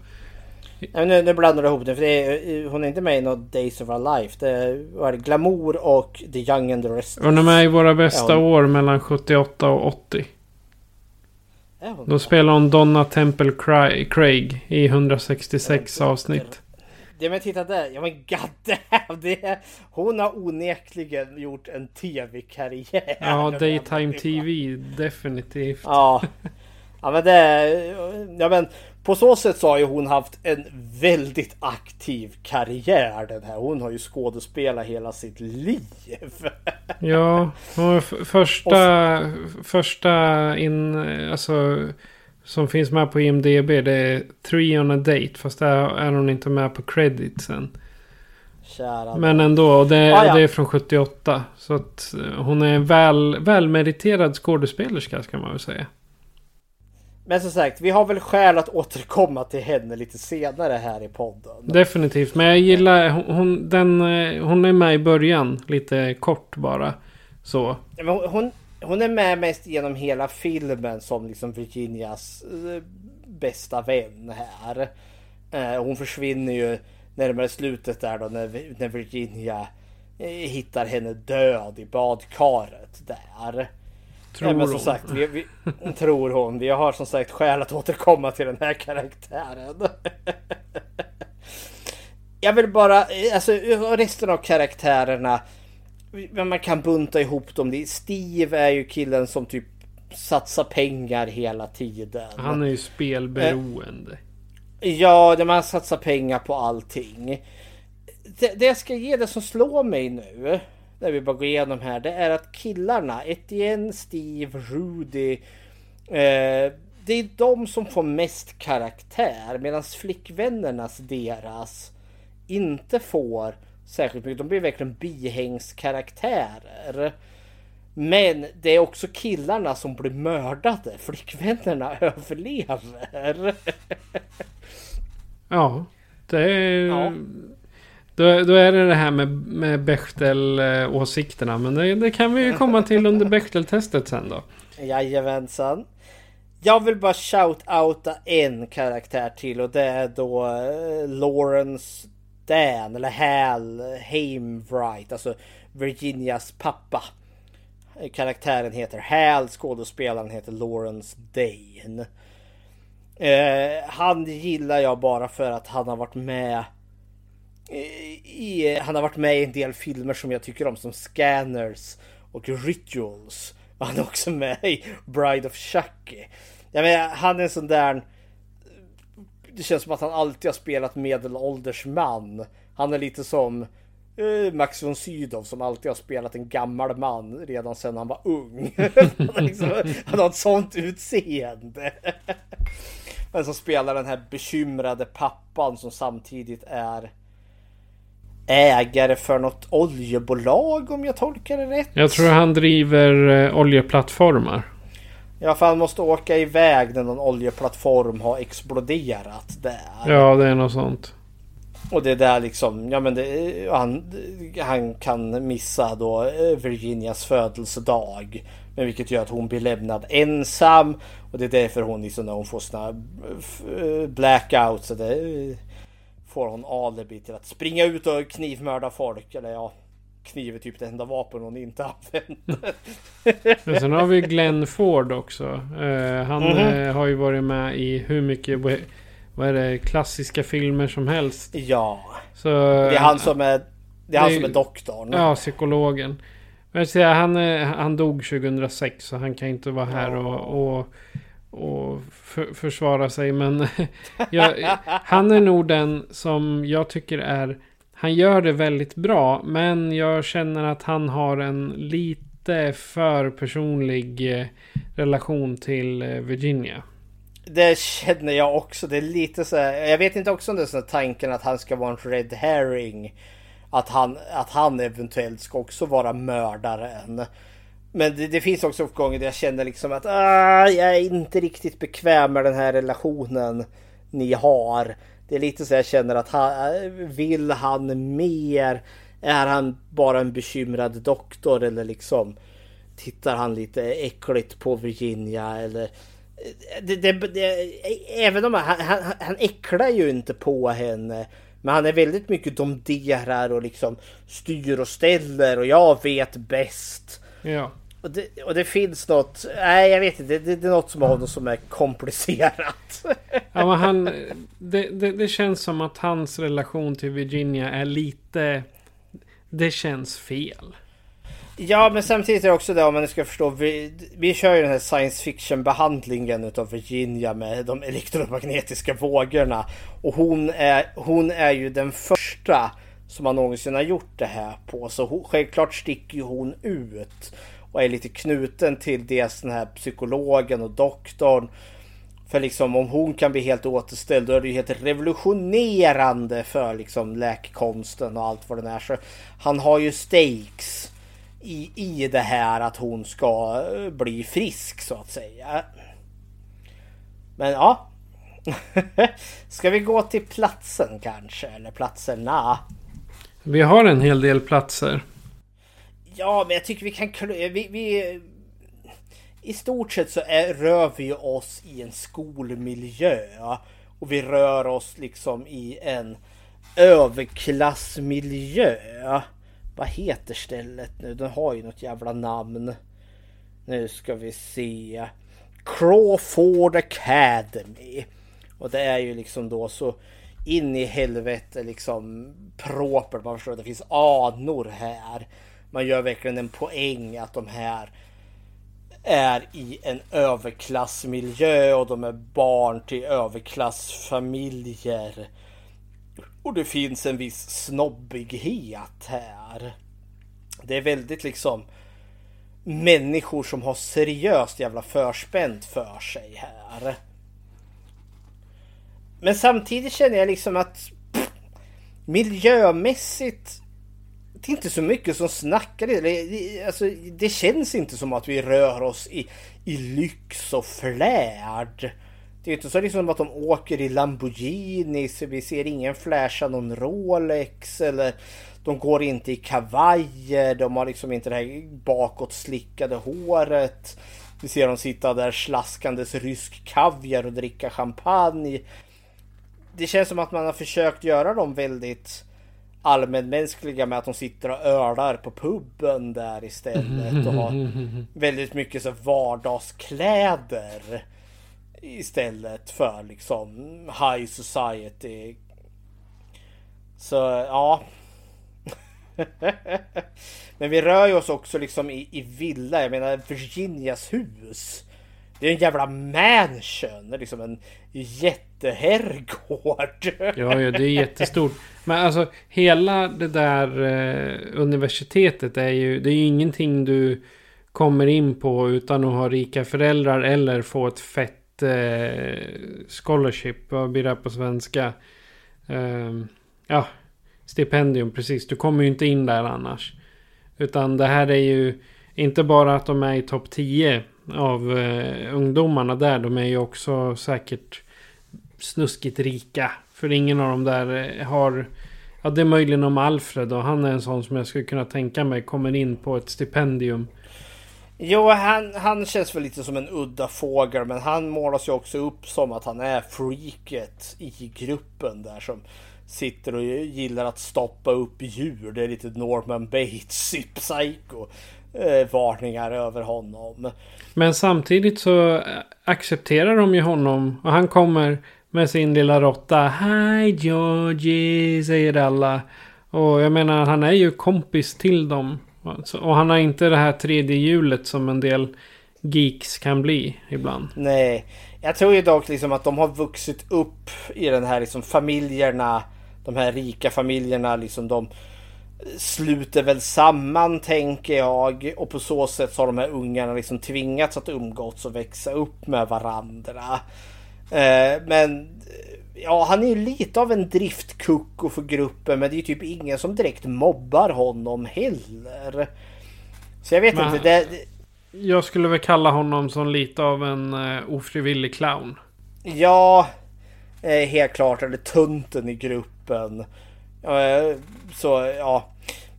Ja, nu, nu blandar du ihop det. För det är, hon är inte med i något Days of Our Life. Det var Glamour och The Young and the Restless.
Hon är med i våra bästa hon... år mellan 78 och 80. Då spelar hon Donna Temple Craig i 166 avsnitt.
Ja men titta där, ja men god damn, det, Hon har onekligen gjort en tv-karriär.
Ja, Daytime TV definitivt.
Ja. Ja men det, ja men på så sätt så har ju hon haft en väldigt aktiv karriär den här. Hon har ju skådespelat hela sitt liv.
Ja, första, första in, alltså som finns med på IMDB det är Three on a Date. Fast där är hon inte med på creditsen.
Kära.
Men ändå, och det,
Ah, ja.
det är från 78. Så att eh, hon är en väl, välmeriterad skådespelerska ska man väl säga.
Men som sagt, vi har väl skäl att återkomma till henne lite senare här i podden.
Definitivt, men jag gillar hon, den, eh, hon är med i början. Lite kort bara. Så.
Hon, hon, är med mest genom hela filmen som liksom Virginias eh, bästa vän här. Eh, hon försvinner ju närmare slutet där då när, när Virginia eh, hittar henne död i badkaret där.
Tror
men som
hon.
sagt, vi, vi, tror hon. Vi har som sagt skäl att återkomma till den här karaktären. Jag vill bara, alltså resten av karaktärerna. Man kan bunta ihop dem. Steve är ju killen som typ satsar pengar hela tiden.
Han är ju spelberoende.
Ja, där man satsar pengar på allting. Det, det jag ska ge det som slår mig nu. När vi bara går igenom här. Det är att killarna, Etienne, Steve, Rudy. Eh, det är de som får mest karaktär. Medan flickvännernas, deras, inte får särskilt mycket. De blir verkligen bihängskaraktärer. Men det är också killarna som blir mördade. Flickvännerna överlever.
Ja, det är...
Ja.
Då, då är det det här med, med Bechtel-åsikterna. Men det, det kan vi ju komma till under Bechtel-testet sen då.
Jajamensan. Jag vill bara shout-outa en karaktär till och det är då eh, Lawrence Dan eller Hal Hamewright. alltså Virginias pappa. Karaktären heter Hal, skådespelaren heter Lawrence Dane. Eh, han gillar jag bara för att han har varit med eh, i, han har varit med i en del filmer som jag tycker om som Scanners och Rituals. Han är också med i Bride of Chucky. Jag menar, han är en sån där... Det känns som att han alltid har spelat medelålders man. Han är lite som eh, Max von Sydow som alltid har spelat en gammal man redan sedan han var ung. han, har liksom, han har ett sånt utseende. Men som spelar den här bekymrade pappan som samtidigt är ägare för något oljebolag om jag tolkar det rätt.
Jag tror han driver eh, oljeplattformar.
Ja, för han måste åka iväg när någon oljeplattform har exploderat där.
Ja, det är något sånt.
Och det är där liksom, ja men det, han, han kan missa då eh, Virginias födelsedag. Men vilket gör att hon blir lämnad ensam. Och det är därför hon liksom när hon får såna eh, blackouts. Så det, eh, får hon alibi till att springa ut och knivmörda folk. Eller ja, kniv är typ det enda vapen hon inte använder.
Men sen har vi Glenn Ford också. Eh, han
Mhm.
eh, har ju varit med i hur mycket vad är det, klassiska filmer som helst.
ja,
Så,
det är han som är, det är han
det
som är doktorn.
Ja, psykologen. Men jag säger, han, han dog 2006 så han kan inte vara här och, och, och för, försvara sig. Men jag, han är nog den som jag tycker är... Han gör det väldigt bra. Men jag känner att han har en lite för personlig eh, relation till eh, Virginia.
Det känner jag också. Det är lite så här, Jag vet inte också om det är så här tanken att han ska vara en red herring. Att han, att han eventuellt ska också vara mördaren. Men det, det finns också gånger där jag känner liksom att ah, jag är inte riktigt bekväm med den här relationen ni har. Det är lite så jag känner att han, vill han mer? Är han bara en bekymrad doktor eller liksom tittar han lite äckligt på Virginia eller det, det, det, även om han, han, han äcklar ju inte på henne. Men han är väldigt mycket domderar och liksom styr och ställer och jag vet bäst.
Ja.
Och det, och det finns något, nej jag vet inte, det, det är något som har honom som är komplicerat.
Ja, men han, det, det, det känns som att hans relation till Virginia är lite... Det känns fel.
Ja men samtidigt är det också det om man ska förstå. Vi, vi kör ju den här science fiction behandlingen utav Virginia med de elektromagnetiska vågorna. Och hon är, hon är ju den första som man någonsin har gjort det här på. Så hon, självklart sticker ju hon ut. Och är lite knuten till dels den här psykologen och doktorn. För liksom om hon kan bli helt återställd då är det ju helt revolutionerande för liksom läkekonsten och allt vad den är. Så han har ju stakes i, i det här att hon ska eh, bli frisk så att säga. Men ja. Ska vi gå till platsen kanske? Eller platserna?
Vi har en hel del platser.
Ja, men jag tycker vi kan... Vi, vi, I stort sett så är, rör vi oss i en skolmiljö. Och vi rör oss liksom i en överklassmiljö. Vad heter stället nu? Den har ju något jävla namn. Nu ska vi se. Crawford Academy. Och det är ju liksom då så in i helvete liksom proper. Man förstår att det finns anor här. Man gör verkligen en poäng att de här är i en överklassmiljö och de är barn till överklassfamiljer. Och det finns en viss snobbighet här. Det är väldigt liksom människor som har seriöst jävla förspänt för sig här. Men samtidigt känner jag liksom att pff, miljömässigt det är inte så mycket som snackar. Det, alltså, det känns inte som att vi rör oss i, i lyx och flärd. Det är inte så liksom att de åker i Lamborghini så vi ser ingen flasha någon Rolex eller de går inte i kavajer. De har liksom inte det här bakåtslickade håret. Vi ser dem sitta där slaskandes rysk kaviar och dricka champagne. Det känns som att man har försökt göra dem väldigt allmänmänskliga med att de sitter och ölar på puben där istället och har väldigt mycket så vardagskläder istället för liksom high society. Så ja. Men vi rör ju oss också liksom i, i villa. Jag menar Virginias hus. Det är en jävla mansion. Liksom en jätteherrgård.
Ja, ja, det är jättestort. Men alltså hela det där eh, universitetet är ju, det är ju ingenting du kommer in på utan att ha rika föräldrar eller få ett fett eh, scholarship. Vad blir det på svenska? Eh, ja, stipendium precis. Du kommer ju inte in där annars. Utan det här är ju inte bara att de är i topp 10 av eh, ungdomarna där. De är ju också säkert snuskigt rika. För ingen av dem där eh, har... Ja, det är möjligen om Alfred och han är en sån som jag skulle kunna tänka mig kommer in på ett stipendium.
Jo, han, han känns väl lite som en udda fågel, men han målas ju också upp som att han är freaket i gruppen där som sitter och gillar att stoppa upp djur. Det är lite Norman Bates i Psycho. Eh, varningar över honom.
Men samtidigt så accepterar de ju honom och han kommer med sin lilla råtta. Hi Georgie, säger alla. Och jag menar, han är ju kompis till dem. Alltså, och han har inte det här tredje hjulet som en del geeks kan bli ibland.
Nej, jag tror ju dock liksom att de har vuxit upp i den här liksom familjerna. De här rika familjerna liksom de sluter väl samman tänker jag. Och på så sätt så har de här ungarna liksom tvingats att umgås och växa upp med varandra. Eh, men ja, han är ju lite av en driftkucko för gruppen men det är ju typ ingen som direkt mobbar honom heller. Så jag vet men, inte. Det,
jag skulle väl kalla honom som lite av en uh, ofrivillig clown.
Ja, eh, helt klart. Eller tunten i gruppen. Så ja.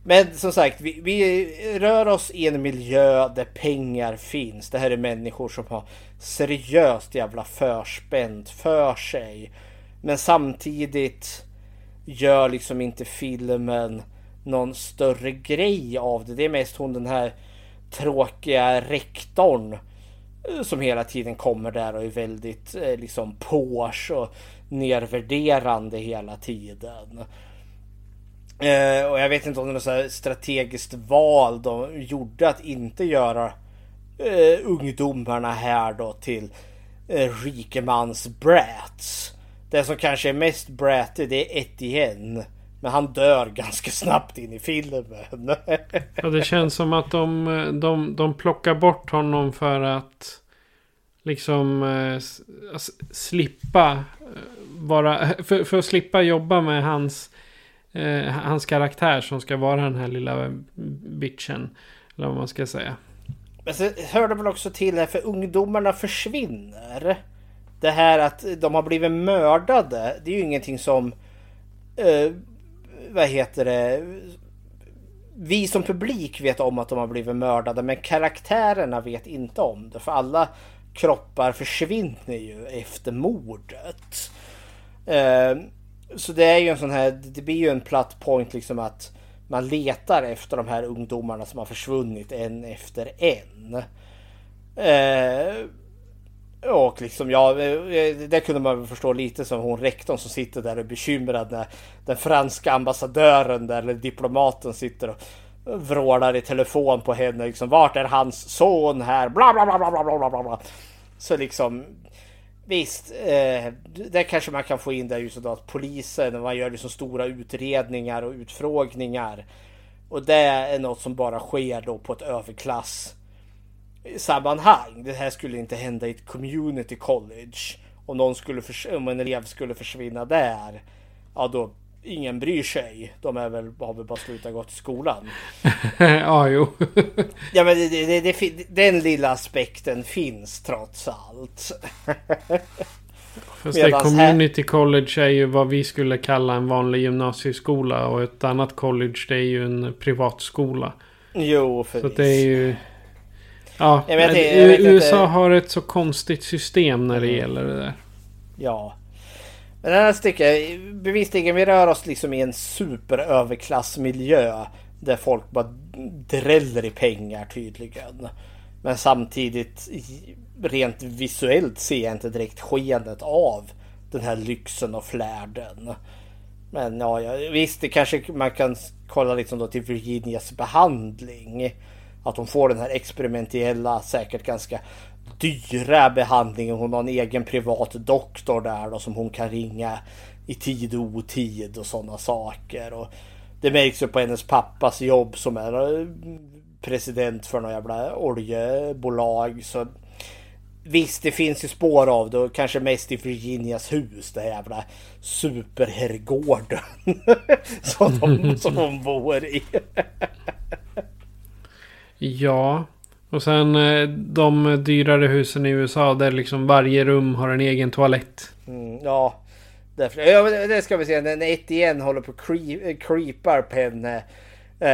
Men som sagt, vi, vi, rör oss i en miljö där pengar finns. Det här är människor som har seriöst jävla förspänt för sig. Men samtidigt gör liksom inte filmen någon större grej av det. Det är mest hon den här tråkiga rektorn eh, som hela tiden kommer där och är väldigt eh, liksom pås och nedvärderande hela tiden. Eh, och jag vet inte om det är något strategiskt val de gjorde att inte göra eh, ungdomarna här då till eh, rikemans brats. Det som kanske är mest bratty det är Etienne. Men han dör ganska snabbt in i filmen.
ja, det känns som att de, eh, de, de plockar bort honom för att liksom eh, slippa eh, vara, för, för att slippa jobba med hans, eh, hans karaktär som ska vara den här lilla bitchen. Eller vad man ska säga.
Men så hör det väl också till här för ungdomarna försvinner. Det här att de har blivit mördade. Det är ju ingenting som... Eh, vad heter det? Vi som publik vet om att de har blivit mördade men karaktärerna vet inte om det. För alla kroppar försvinner ju efter mordet. Eh, så det är ju en sån här, det blir ju en platt point liksom att man letar efter de här ungdomarna som har försvunnit en efter en. Eh, och liksom ja, eh, eh, det kunde man väl förstå lite som hon rektorn som sitter där och är bekymrad när den franska ambassadören där, eller diplomaten sitter och vrålar i telefon på henne. Liksom, Vart är hans son här? Bla bla bla bla bla bla bla bla. Så liksom Visst, eh, där kanske man kan få in det just då att polisen, man gör liksom stora utredningar och utfrågningar. Och det är något som bara sker då på ett överklass eh, sammanhang. Det här skulle inte hända i ett community college. Om, någon skulle om en elev skulle försvinna där, ja då ingen bryr sig. De är väl, har väl bara slutat gå till skolan.
ja, jo.
Ja men det, det, det, den lilla aspekten finns trots allt.
Fast det community college är ju vad vi skulle kalla en vanlig gymnasieskola. Och ett annat college det är ju en privatskola.
Jo
Så
förvisso.
att det är ju... Ja,
jag tänker- jag vet
USA
inte-
har ett så konstigt system när det
Mm.
gäller det där.
Ja. Men det här stycket, bevisligen vi rör oss liksom i en superöverklassmiljö. Där folk bara dräller i pengar tydligen. Men samtidigt rent visuellt ser jag inte direkt skenet av den här lyxen och flärden. Men ja visst det kanske man kan kolla liksom då till Virginias behandling. Att hon får den här experimentella, säkert ganska dyra behandlingen. Hon har en egen privat doktor där då som hon kan ringa i tid och otid och sådana saker. Och det märks ju på hennes pappas jobb som är eh, president för några jävla oljebolag. Så Visst, det finns ju spår av det och kanske mest i Virginias hus. Det här jävla superherrgården. som, de, som hon bor i.
Ja. Och sen eh, de dyrare husen i USA där liksom varje rum har en egen toalett.
Mm, ja, därför, ja, det ska vi se. När Etienne håller på creep, creepar på henne. Eh,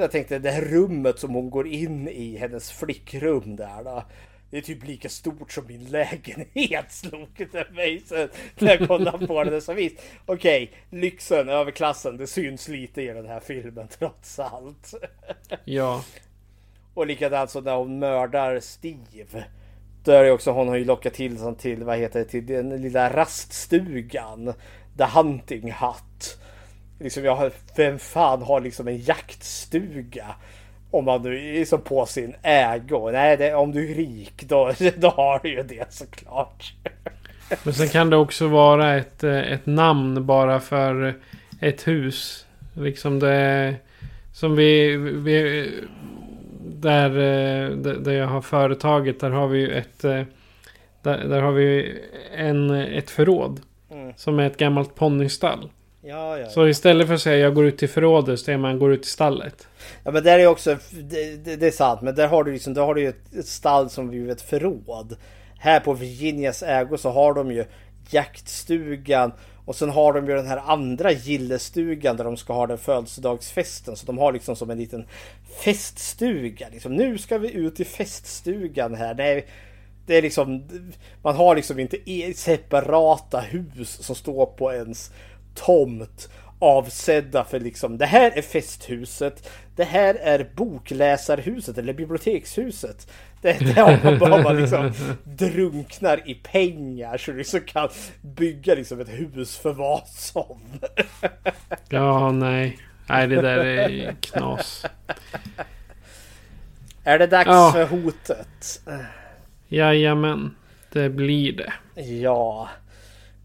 jag tänkte det här rummet som hon går in i, hennes flickrum där då. Det är typ lika stort som min lägenhet slog det mig sen när jag kollade på det. Så visst, okej, lyxen, överklassen, det syns lite i den här filmen trots allt.
Ja.
Och likadant så när hon mördar Steve. Då är det också, hon har ju lockat till sig till, vad heter det, till den lilla raststugan. The Hunting Hut. Liksom jag har, vem fan har liksom en jaktstuga? Om man nu är liksom på sin ägo. Nej, det, om du är rik då, då har du ju det såklart.
Men sen kan det också vara ett, eh, ett namn bara för ett hus. Liksom det... Som vi... vi där, eh, där jag har företaget, där har vi ju ett... eh, Där, där har vi en, ett förråd.
Mm.
Som är ett gammalt ponnystall.
Ja, ja.
Så istället för att säga jag går ut till förrådet så säger man går ut till stallet.
Ja men där är också, det, det, det är sant, men där har du liksom, där har du ju ett, ett stall som blivit ett förråd. Här på Virginias ägo så har de ju jaktstugan och sen har de ju den här andra gillestugan där de ska ha den födelsedagsfesten. Så de har liksom som en liten feststuga. Liksom, nu ska vi ut i feststugan här. Nej, det är liksom, man har liksom inte e- separata hus som står på ens tomt avsedda för liksom det här är festhuset. Det här är bokläsarhuset eller bibliotekshuset. Det, det har man bara liksom drunknar i pengar så du liksom kan bygga liksom ett hus för vad som.
Ja, nej. Nej, det där är knas.
Är det dags
Ja.
för hotet?
Jajamän. Det blir det.
Ja.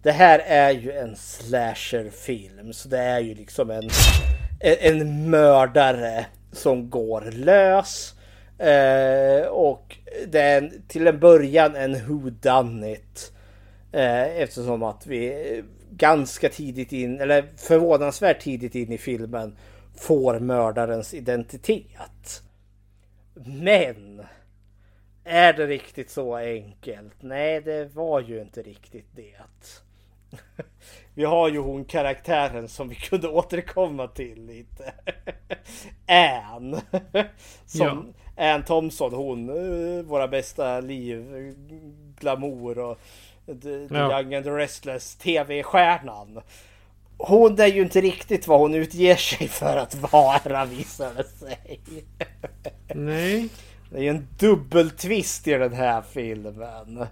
Det här är ju en slasherfilm så det är ju liksom en, en, en mördare som går lös. Eh, och det är en, till en början en who done it. Eh, eftersom att vi ganska tidigt in, eller förvånansvärt tidigt in i filmen får mördarens identitet. Men är det riktigt så enkelt? Nej, det var ju inte riktigt det. Vi har ju hon karaktären som vi kunde återkomma till lite. Ann. Som ja. Ann Thompson, hon, eh, våra bästa liv, glamour och The, the ja. Young and the Restless TV-stjärnan. Hon är ju inte riktigt vad hon utger sig för att vara visar det sig.
Nej.
Det är ju en dubbeltvist i den här filmen.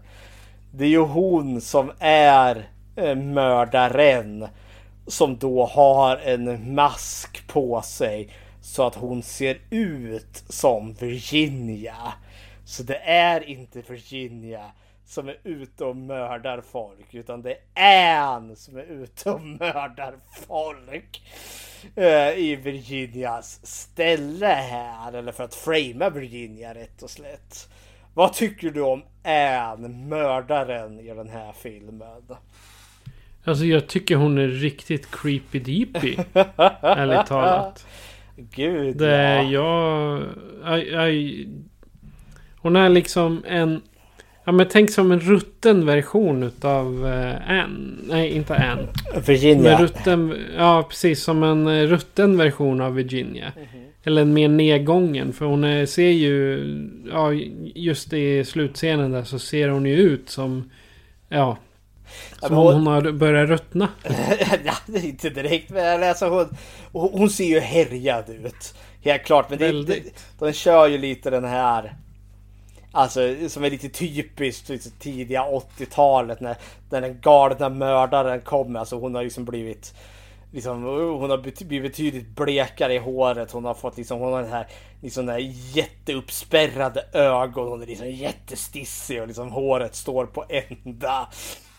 Det är ju hon som är eh, mördaren. Som då har en mask på sig. Så att hon ser ut som Virginia. Så det är inte Virginia som är ute och mördar folk. Utan det är Ann som är ute och mördar folk. Uh, I Virginias ställe här. Eller för att framea Virginia rätt och slätt. Vad tycker du om Ann, mördaren i den här filmen?
Alltså jag tycker hon är riktigt creepy deepy. ärligt talat.
Gud
det, ja. Jag, jag, hon är liksom en Ja men tänk som en rutten version utav Anne. Nej inte Anne.
Virginia.
rutten, ja precis som en uh, rutten version av Virginia. Mm -hmm. Eller en mer nedgången. För hon är, ser ju, ja just i slutscenen där så ser hon ju ut som, ja. Som hon, hon har börjat ruttna.
ja, inte direkt. Men alltså hon, hon ser ju härjad ut. Helt klart. Men det, det, de kör ju lite den här Alltså som är lite typiskt liksom, tidiga 80-talet när, när den galna mördaren kommer. Alltså hon har liksom blivit Liksom, hon har blivit betydligt blekare i håret. Hon har fått liksom, hon har den här, liksom den här jätteuppspärrade ögon. Hon är liksom jättestissig och liksom håret står på ända.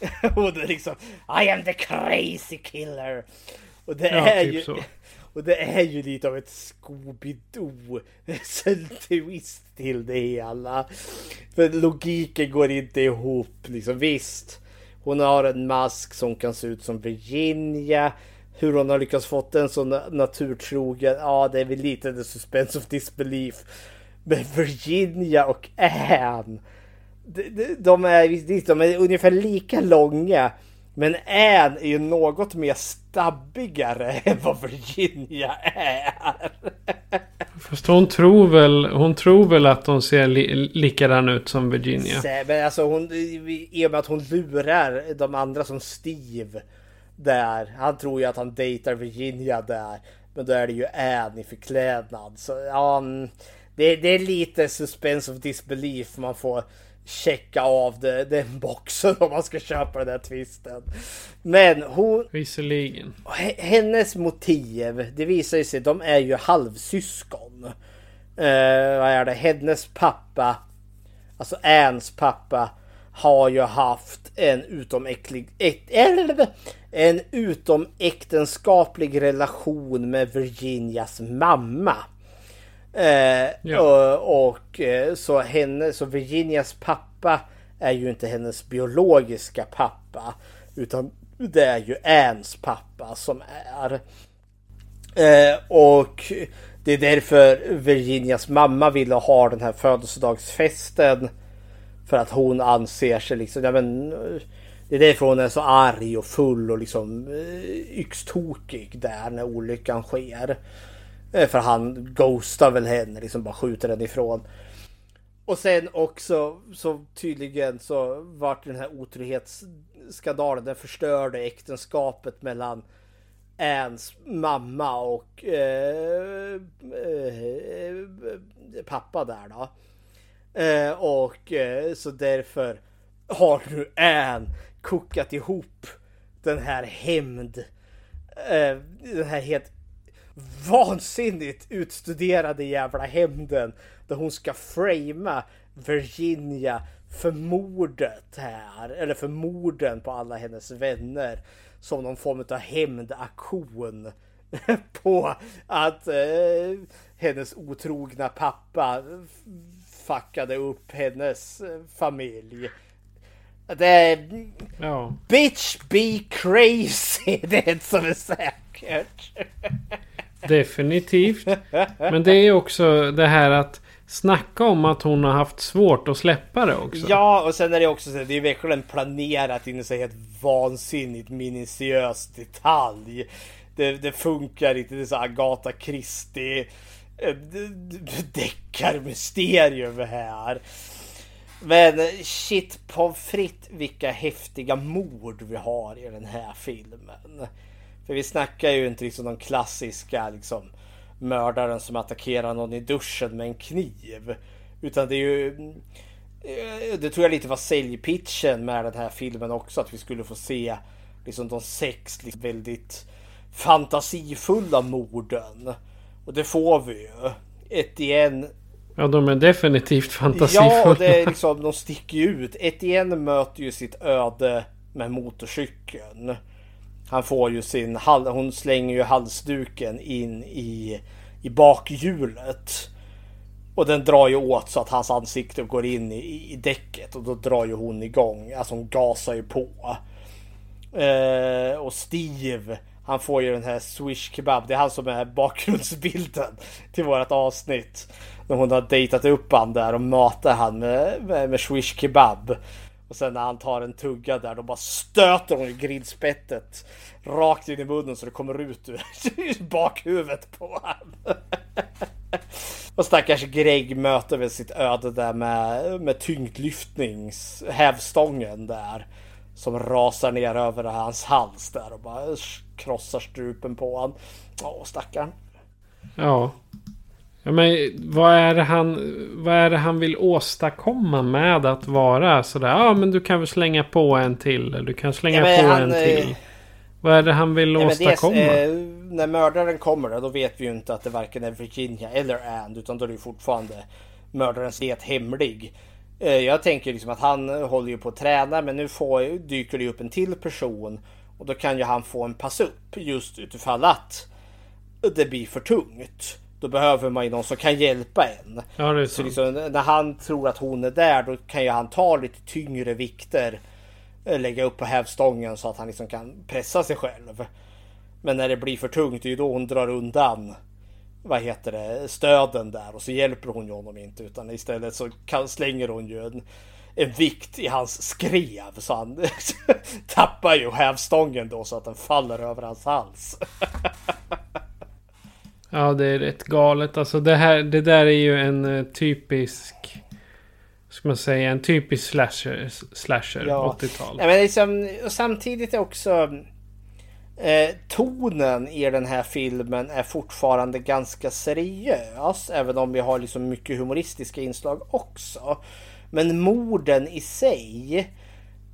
Hon är liksom I am the crazy killer. Och det ja, är typ ju... Så. Och det är ju lite av ett Scooby-Doo twist till det hela. För logiken går inte ihop liksom. Visst, hon har en mask som kan se ut som Virginia. Hur hon har lyckats fått en så naturtrogen, ja det är väl lite the suspense of disbelief. Men Virginia och Anne, de, är, de är ungefär lika långa. Men Anne är ju något mer stabbigare än vad Virginia är.
Fast hon tror väl, hon tror väl att hon ser li, likadan ut som Virginia.
Men alltså hon, i och med att hon lurar de andra som Steve där. Han tror ju att han dejtar Virginia där. Men då är det ju Anne i förklädnad. Så ja, mm, det, det är lite suspense of disbelief man får checka av det, den boxen om man ska köpa den där twisten. Men hon...
Visserligen.
Hennes motiv, det visar ju sig, de är ju halvsyskon. Uh, vad är det? Hennes pappa, alltså Anns pappa, har ju haft en utomäcklig, en utomäktenskaplig relation med Virginias mamma. Eh, ja. och, och eh, så, henne, så Virginias pappa är ju inte hennes biologiska pappa. Utan det är ju Anns pappa som är. Eh, och det är därför Virginias mamma ville ha den här födelsedagsfesten. För att hon anser sig liksom, ja men det är därför hon är så arg och full och liksom yxtokig där när olyckan sker. Eh, för han ghostar väl henne, liksom bara skjuter den ifrån. Och sen också så tydligen så vart den här otrohetsskandalen, den förstörde äktenskapet mellan Anns mamma och eh, eh, pappa där då. Eh, och eh, så därför har nu Ann kokat ihop den här hämnd. Eh, den här helt vansinnigt utstuderade jävla hämnden där hon ska framea Virginia för mordet här, eller för morden på alla hennes vänner som någon form av hämndaktion på att eh, hennes otrogna pappa fuckade upp hennes eh, familj. Det är...
Ja.
Bitch be crazy! Det är ett som är säkert.
Definitivt. Men det är också det här att snacka om att hon har haft svårt att släppa det också.
Ja, och sen är det också så det är verkligen planerat in i så helt vansinnigt minutiös detalj. Det, det funkar inte. Det är så Agatha Christie eh, deckarmysterium här. Men shit på fritt vilka häftiga mord vi har i den här filmen. För vi snackar ju inte liksom de klassiska liksom mördaren som attackerar någon i duschen med en kniv. Utan det är ju... eh, Det tror jag lite var säljpitchen med den här filmen också. Att vi skulle få se liksom de sex liksom väldigt fantasifulla morden. Och det får vi ju. Ett igen
Ja, de är definitivt fantasifulla.
Ja, det är liksom, de sticker ju ut. Etienne möter ju sitt öde med motorcykeln. Han får ju sin, hon slänger ju halsduken in i, i bakhjulet. Och den drar ju åt så att hans ansikte går in i, i däcket och då drar ju hon igång. Alltså hon gasar ju på. Eh, och Steve, han får ju den här swish kebab. Det är han som är bakgrundsbilden till vårt avsnitt. När hon har dejtat upp han där och matar han med, med, med swish kebab. Och sen när han tar en tugga där då bara stöter hon i grillspettet rakt in i munnen så det kommer ut ur bakhuvudet på honom. Och stackars Greg möter väl sitt öde där med, med tyngdlyftnings hävstången där. Som rasar ner över hans hals där och bara krossar strupen på honom. Åh stackarn.
Ja ja. Men vad är, det han, vad är det han vill åstadkomma med att vara sådär? Ja men du kan väl slänga på en till. eller Du kan slänga
Ja,
på
han,
en
eh,
till. Vad är det han vill
Ja, men dels,
åstadkomma?
eh, när mördaren kommer då vet vi ju inte att det varken är Virginia eller And utan då är det fortfarande mördarens det hemlig. Eh, jag tänker liksom att han håller ju på att träna men nu får, dyker det upp en till person och då kan ju han få en pass upp just utifall att det blir för tungt. Då behöver man ju någon som kan hjälpa en.
ja, det är
Så liksom, när han tror att hon är där då kan ju han ta lite tyngre vikter. eh, Lägga upp på hävstången så att han liksom kan pressa sig själv. Men när det blir för tungt det är ju då hon drar undan vad heter det, stöden där och så hjälper hon ju honom inte utan istället så kan, slänger hon ju en, en vikt i hans skrev så han tappar ju hävstången då så att den faller över hans hals.
Ja, det är rätt galet. Alltså det här, det där är ju en eh, typisk... Ska man säga, en typisk slasher, slasher
Ja.
80-tal.
Ja, men liksom, och samtidigt är också eh, tonen i den här filmen är fortfarande ganska seriös. Även om vi har liksom mycket humoristiska inslag också. Men morden i sig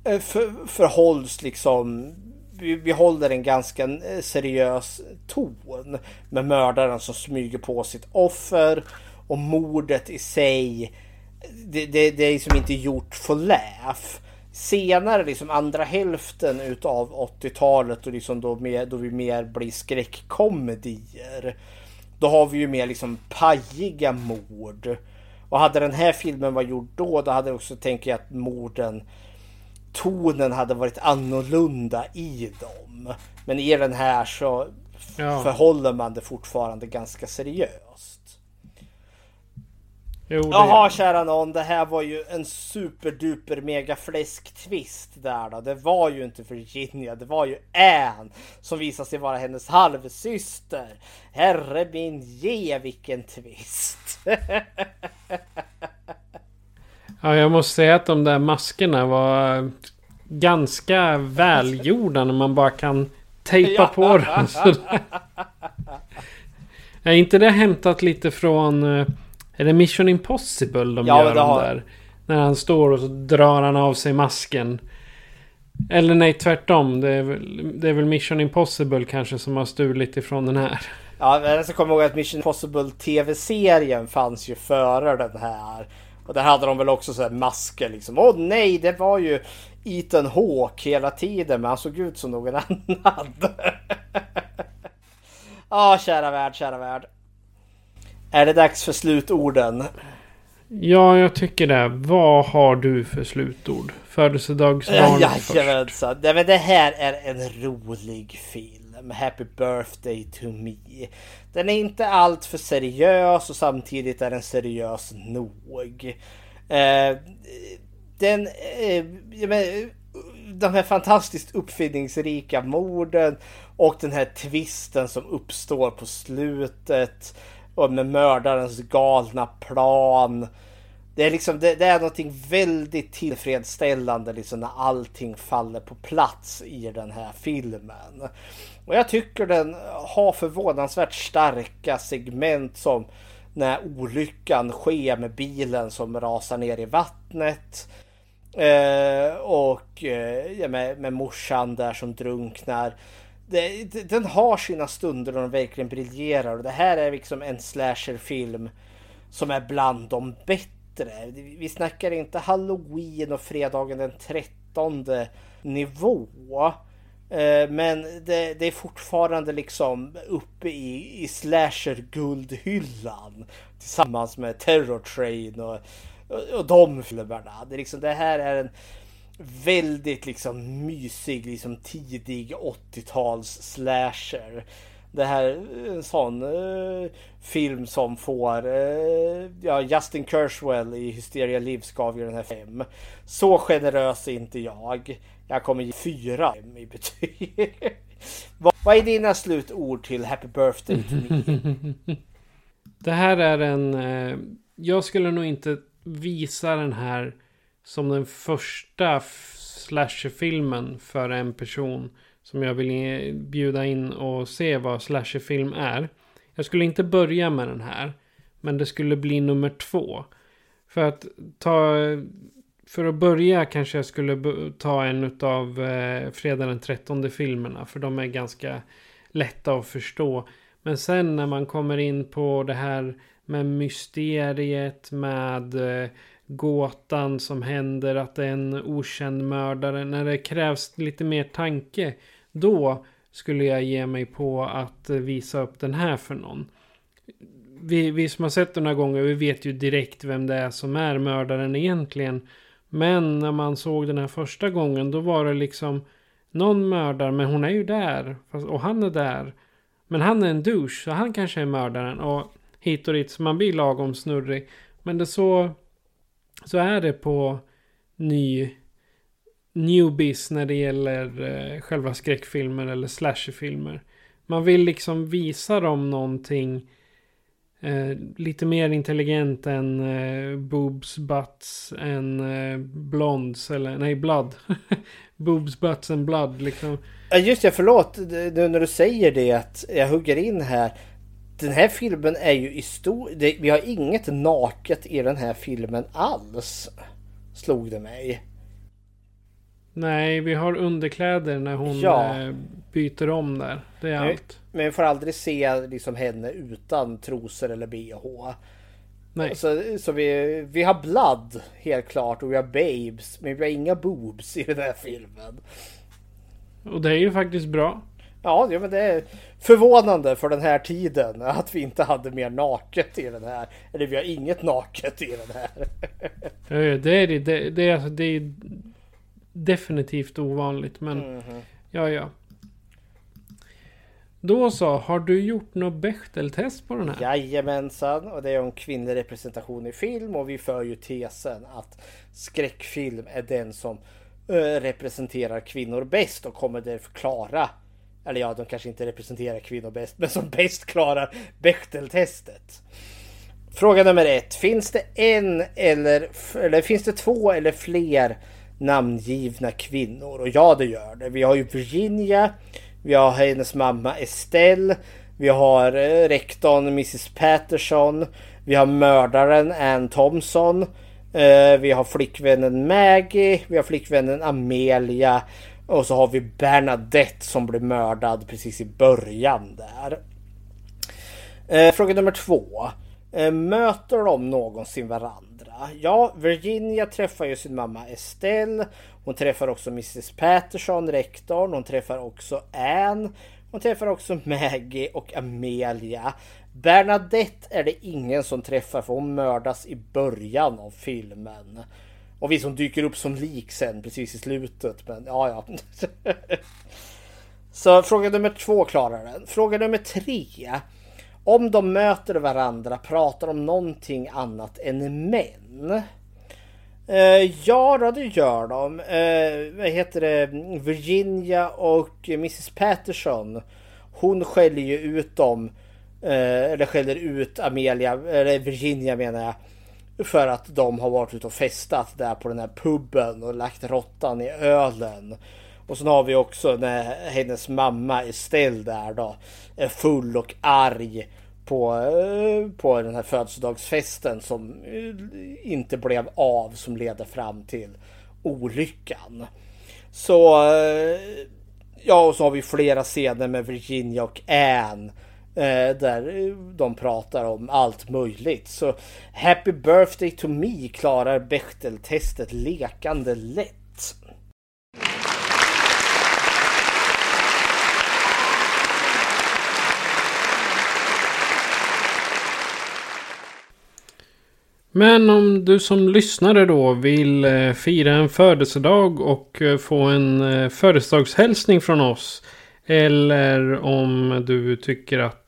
eh, för, förhålls liksom vi, vi håller en ganska eh, seriös ton med mördaren som smyger på sitt offer och mordet i sig det, det, det är liksom inte gjort för laugh. Senare, liksom andra hälften utav 80-talet och liksom då, mer, då vi mer blir skräckkomedier. Då har vi ju mer liksom pajiga mord. Och hade den här filmen varit gjord då, då hade jag också tänkt att morden tonen hade varit annorlunda i dem. Men i den här så
Ja.
förhåller man det fortfarande ganska seriöst.
Jo, det,
Jaha kära någon, det här var ju en superduper mega fläsk twist där då. Det var ju inte Virginia, det var ju Anne som visade sig vara hennes halvsyster. Herre min ge vilken twist.
Ja, jag måste säga att de där maskerna var ganska välgjorda när man bara kan tejpa på dem. Är inte det hämtat lite från... eh, Är det Mission Impossible de
Ja,
gör
det
de
har-
där? När han står och så drar han av sig masken. Eller nej, tvärtom. Det är, väl, det är väl Mission Impossible kanske som har stulit ifrån den här.
Ja, men jag ska komma ihåg att Mission Impossible TV-serien fanns ju före den här. Och där hade de väl också så här masker liksom. Åh nej, det var ju Ethan Hawke hela tiden, men han såg ut som någon annan. ah, kära värld, kära värld. Är det dags för slutorden?
Ja, jag tycker det. Vad har du för slutord? Födelsedagsbarn
Jajamensan. Nej, men det här är en rolig film. Happy birthday to me. Den är inte allt för seriös och samtidigt är den seriös nog. Eh, den... Eh, de här fantastiskt uppfinningsrika morden och den här twisten som uppstår på slutet och med mördarens galna plan. Det är liksom det, det, är någonting väldigt tillfredsställande liksom när allting faller på plats i den här filmen. Och jag tycker den har förvånansvärt starka segment som när olyckan sker med bilen som rasar ner i vattnet. Eh, och eh, med, med morsan där som drunknar det, den har sina stunder då den verkligen briljerar och det här är liksom en slasherfilm som är bland de bättre. Vi snackar inte halloween och fredagen den 13 nivå. Eh, men det, det, är fortfarande liksom uppe i, i slasher-guldhyllan. Tillsammans med Terror Train och, och, och de filmerna. Det, liksom, det här är en väldigt liksom mysig, liksom tidig 80-tals slasher. Det här är en sån uh, film som får uh, ja, Justin Kerswell i Hysteria Lives gav ju den här fem. Så generös är inte jag. Jag kommer ge fyra i betyg. vad, vad är dina slutord till Happy Birthday to me?
Det här är en... Eh, jag skulle nog inte visa den här som den första slasherfilmen för en person som jag vill bjuda in och se vad slasherfilm är. Jag skulle inte börja med den här. Men det skulle bli nummer två. För att ta... För att börja kanske jag skulle ta en av eh, Fredag den 13 filmerna. För de är ganska lätta att förstå. Men sen när man kommer in på det här med mysteriet med eh, gåtan som händer, att det är en okänd mördare. När det krävs lite mer tanke, då skulle jag ge mig på att eh, visa upp den här för någon. Vi, vi som har sett den här gånger, vi vet ju direkt vem det är som är mördaren egentligen. Men när man såg den här första gången, då var det liksom någon mördar, men hon är ju där. Och han är där. Men han är en douche, så han kanske är mördaren. Och hit och dit, så man blir lagom snurrig. Men det så så är det på ny newbies när det gäller eh, själva skräckfilmer eller slasherfilmer. Man vill liksom visa dem någonting eh, lite mer intelligent än eh, boobs, butts, än eh, blonds eller nej blood. boobs, butts and blood liksom.
Just ja, förlåt nu när du säger det att jag hugger in här den här filmen är ju i stor... Det, vi har inget naket i den här filmen alls. Slog det mig.
Nej, vi har underkläder när hon ja. Eh, byter om där. Det är allt.
Men vi får aldrig se liksom henne utan trosor eller bh. Nej. Så, så vi, vi har blood helt klart och vi har babes. Men vi har inga boobs i den här filmen.
Och det är ju faktiskt bra.
Ja, ja men det är förvånande för den här tiden att vi inte hade mer naket i den här. Eller vi har inget naket i den här.
det är det. Det, det, är, alltså, det är definitivt ovanligt. Men mm -hmm. ja, ja. Då så, har du gjort något Bechteltest på den här?
Jajamensan, och det är om kvinnlig representation i film och vi för ju tesen att skräckfilm är den som representerar kvinnor bäst och kommer därför klara eller ja, de kanske inte representerar kvinnor bäst, men som bäst klarar Bechteltestet. Fråga nummer ett. Finns det en eller, eller finns det två eller fler namngivna kvinnor? Och ja, det gör det. Vi har ju Virginia. Vi har hennes mamma Estelle. Vi har eh, rektorn Mrs Patterson. Vi har mördaren Ann Thompson. Eh, vi har flickvännen Maggie. Vi har flickvännen Amelia. Och så har vi Bernadette som blir mördad precis i början där. Eh, fråga nummer två. Möter de någonsin varandra? Ja, Virginia träffar ju sin mamma Estelle. Hon träffar också Mrs Patterson, rektorn. Hon träffar också Anne, Hon träffar också Maggie och Amelia. Bernadette är det ingen som träffar för hon mördas i början av filmen. Och vi som dyker upp som lik sen precis i slutet. Men ja, ja. Så fråga nummer två klarar den. Fråga nummer tre. Om de möter varandra pratar de någonting annat än män. Eh, ja, då, det gör de. Eh, vad heter det? Virginia och Mrs Patterson. Hon skäller ju ut dem. Eh, eller skäller ut Amelia, eller Virginia menar jag. För att de har varit ute och festat där på den här puben och lagt råttan i ölen. Och sen har vi också när hennes mamma Estelle där då är full och arg på, eh, på den här födelsedagsfesten som eh, inte blev av som ledde fram till olyckan. Så eh, ja, och så har vi flera scener med Virginia och Anne där de pratar om allt möjligt. Så Happy birthday to me klarar Bechteltestet lekande lätt.
Men om du som lyssnare då vill eh, fira en födelsedag och eh, få en eh, födelsedagshälsning från oss. Eller om du tycker att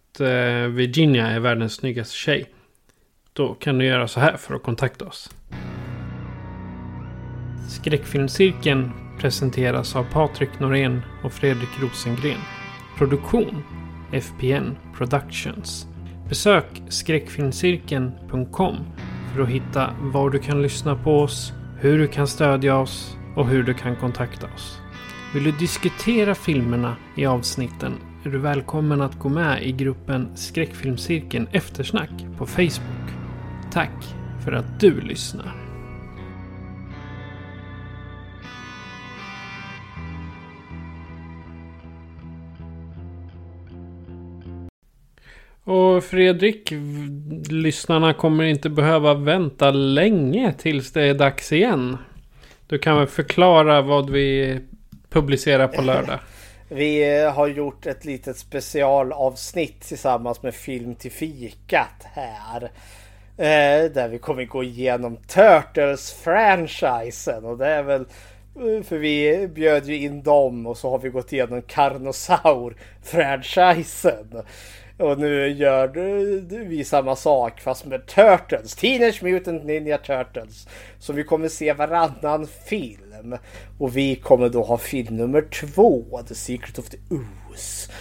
Virginia är världens snyggaste tjej. Då kan du göra så här för att kontakta oss. Skräckfilmscirkeln presenteras av Patrik Norén och Fredrik Rosengren. Produktion FPN Productions. Besök skräckfilmscirkeln.com för att hitta var du kan lyssna på oss, hur du kan stödja oss och hur du kan kontakta oss. Vill du diskutera filmerna i avsnitten är du välkommen att gå med i gruppen Skräckfilmscirkeln Eftersnack på Facebook. Tack för att du lyssnar. Och Fredrik, lyssnarna kommer inte behöva vänta länge tills det är dags igen. Du kan väl förklara vad vi publicerar på lördag?
Vi eh, har gjort ett litet specialavsnitt tillsammans med Film till fikat här. Eh, där vi kommer gå igenom Turtles-franchisen och det är väl eh, för vi bjöd ju in dem och så har vi gått igenom Carnosaur-franchisen. Och nu gör vi samma sak fast med Turtles. Teenage Mutant Ninja Turtles. Så vi kommer se varannan film. Och vi kommer då ha film nummer två. The Secret of the Ooze.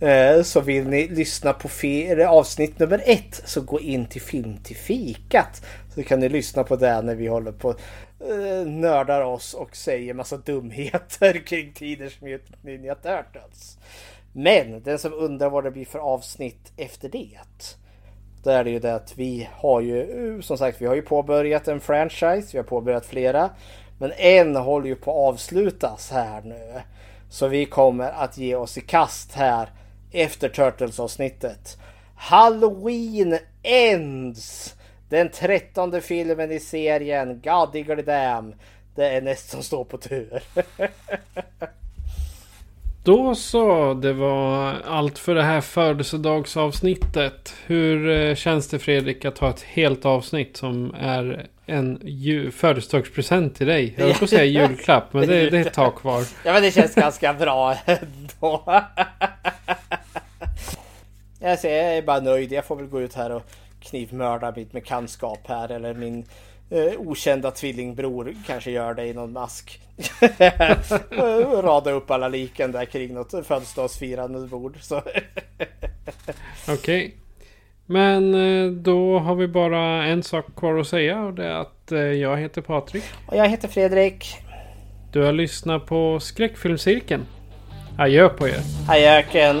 Eh, så vill ni lyssna på avsnitt nummer ett så gå in till Film till fikat. Så kan ni lyssna på det när vi håller på och nördar oss och säger massa dumheter kring Teenage Mutant Ninja Turtles. Men den som undrar vad det blir för avsnitt efter det. Då är det ju det att vi har ju som sagt vi har ju påbörjat en franchise. Vi har påbörjat flera. Men en håller ju på att avslutas här nu. Så vi kommer att ge oss i kast här efter Turtles avsnittet. Halloween Ends! Den trettonde filmen i serien. God diggly damn. Det är näst som står på tur.
Då så, det var allt för det här födelsedagsavsnittet. Hur eh, känns det Fredrik att ha ett helt avsnitt som är en födelsedagspresent till dig? Jag höll på att säga julklapp, men det, det är ett tag kvar.
Ja, men det känns ganska bra ändå. Jag är bara nöjd. Jag får väl gå ut här och knivmörda mitt bekantskap här eller min eh, okända tvillingbror kanske gör det i någon mask. Rada upp alla liken där kring något födelsedagsfirande bord.
Okej. Okay. Men eh, då har vi bara en sak kvar att säga och det är att eh, jag heter Patrik.
Och jag heter Fredrik.
Du har lyssnat på Skräckfilmscirkeln. Adjö på er.
Adjöken.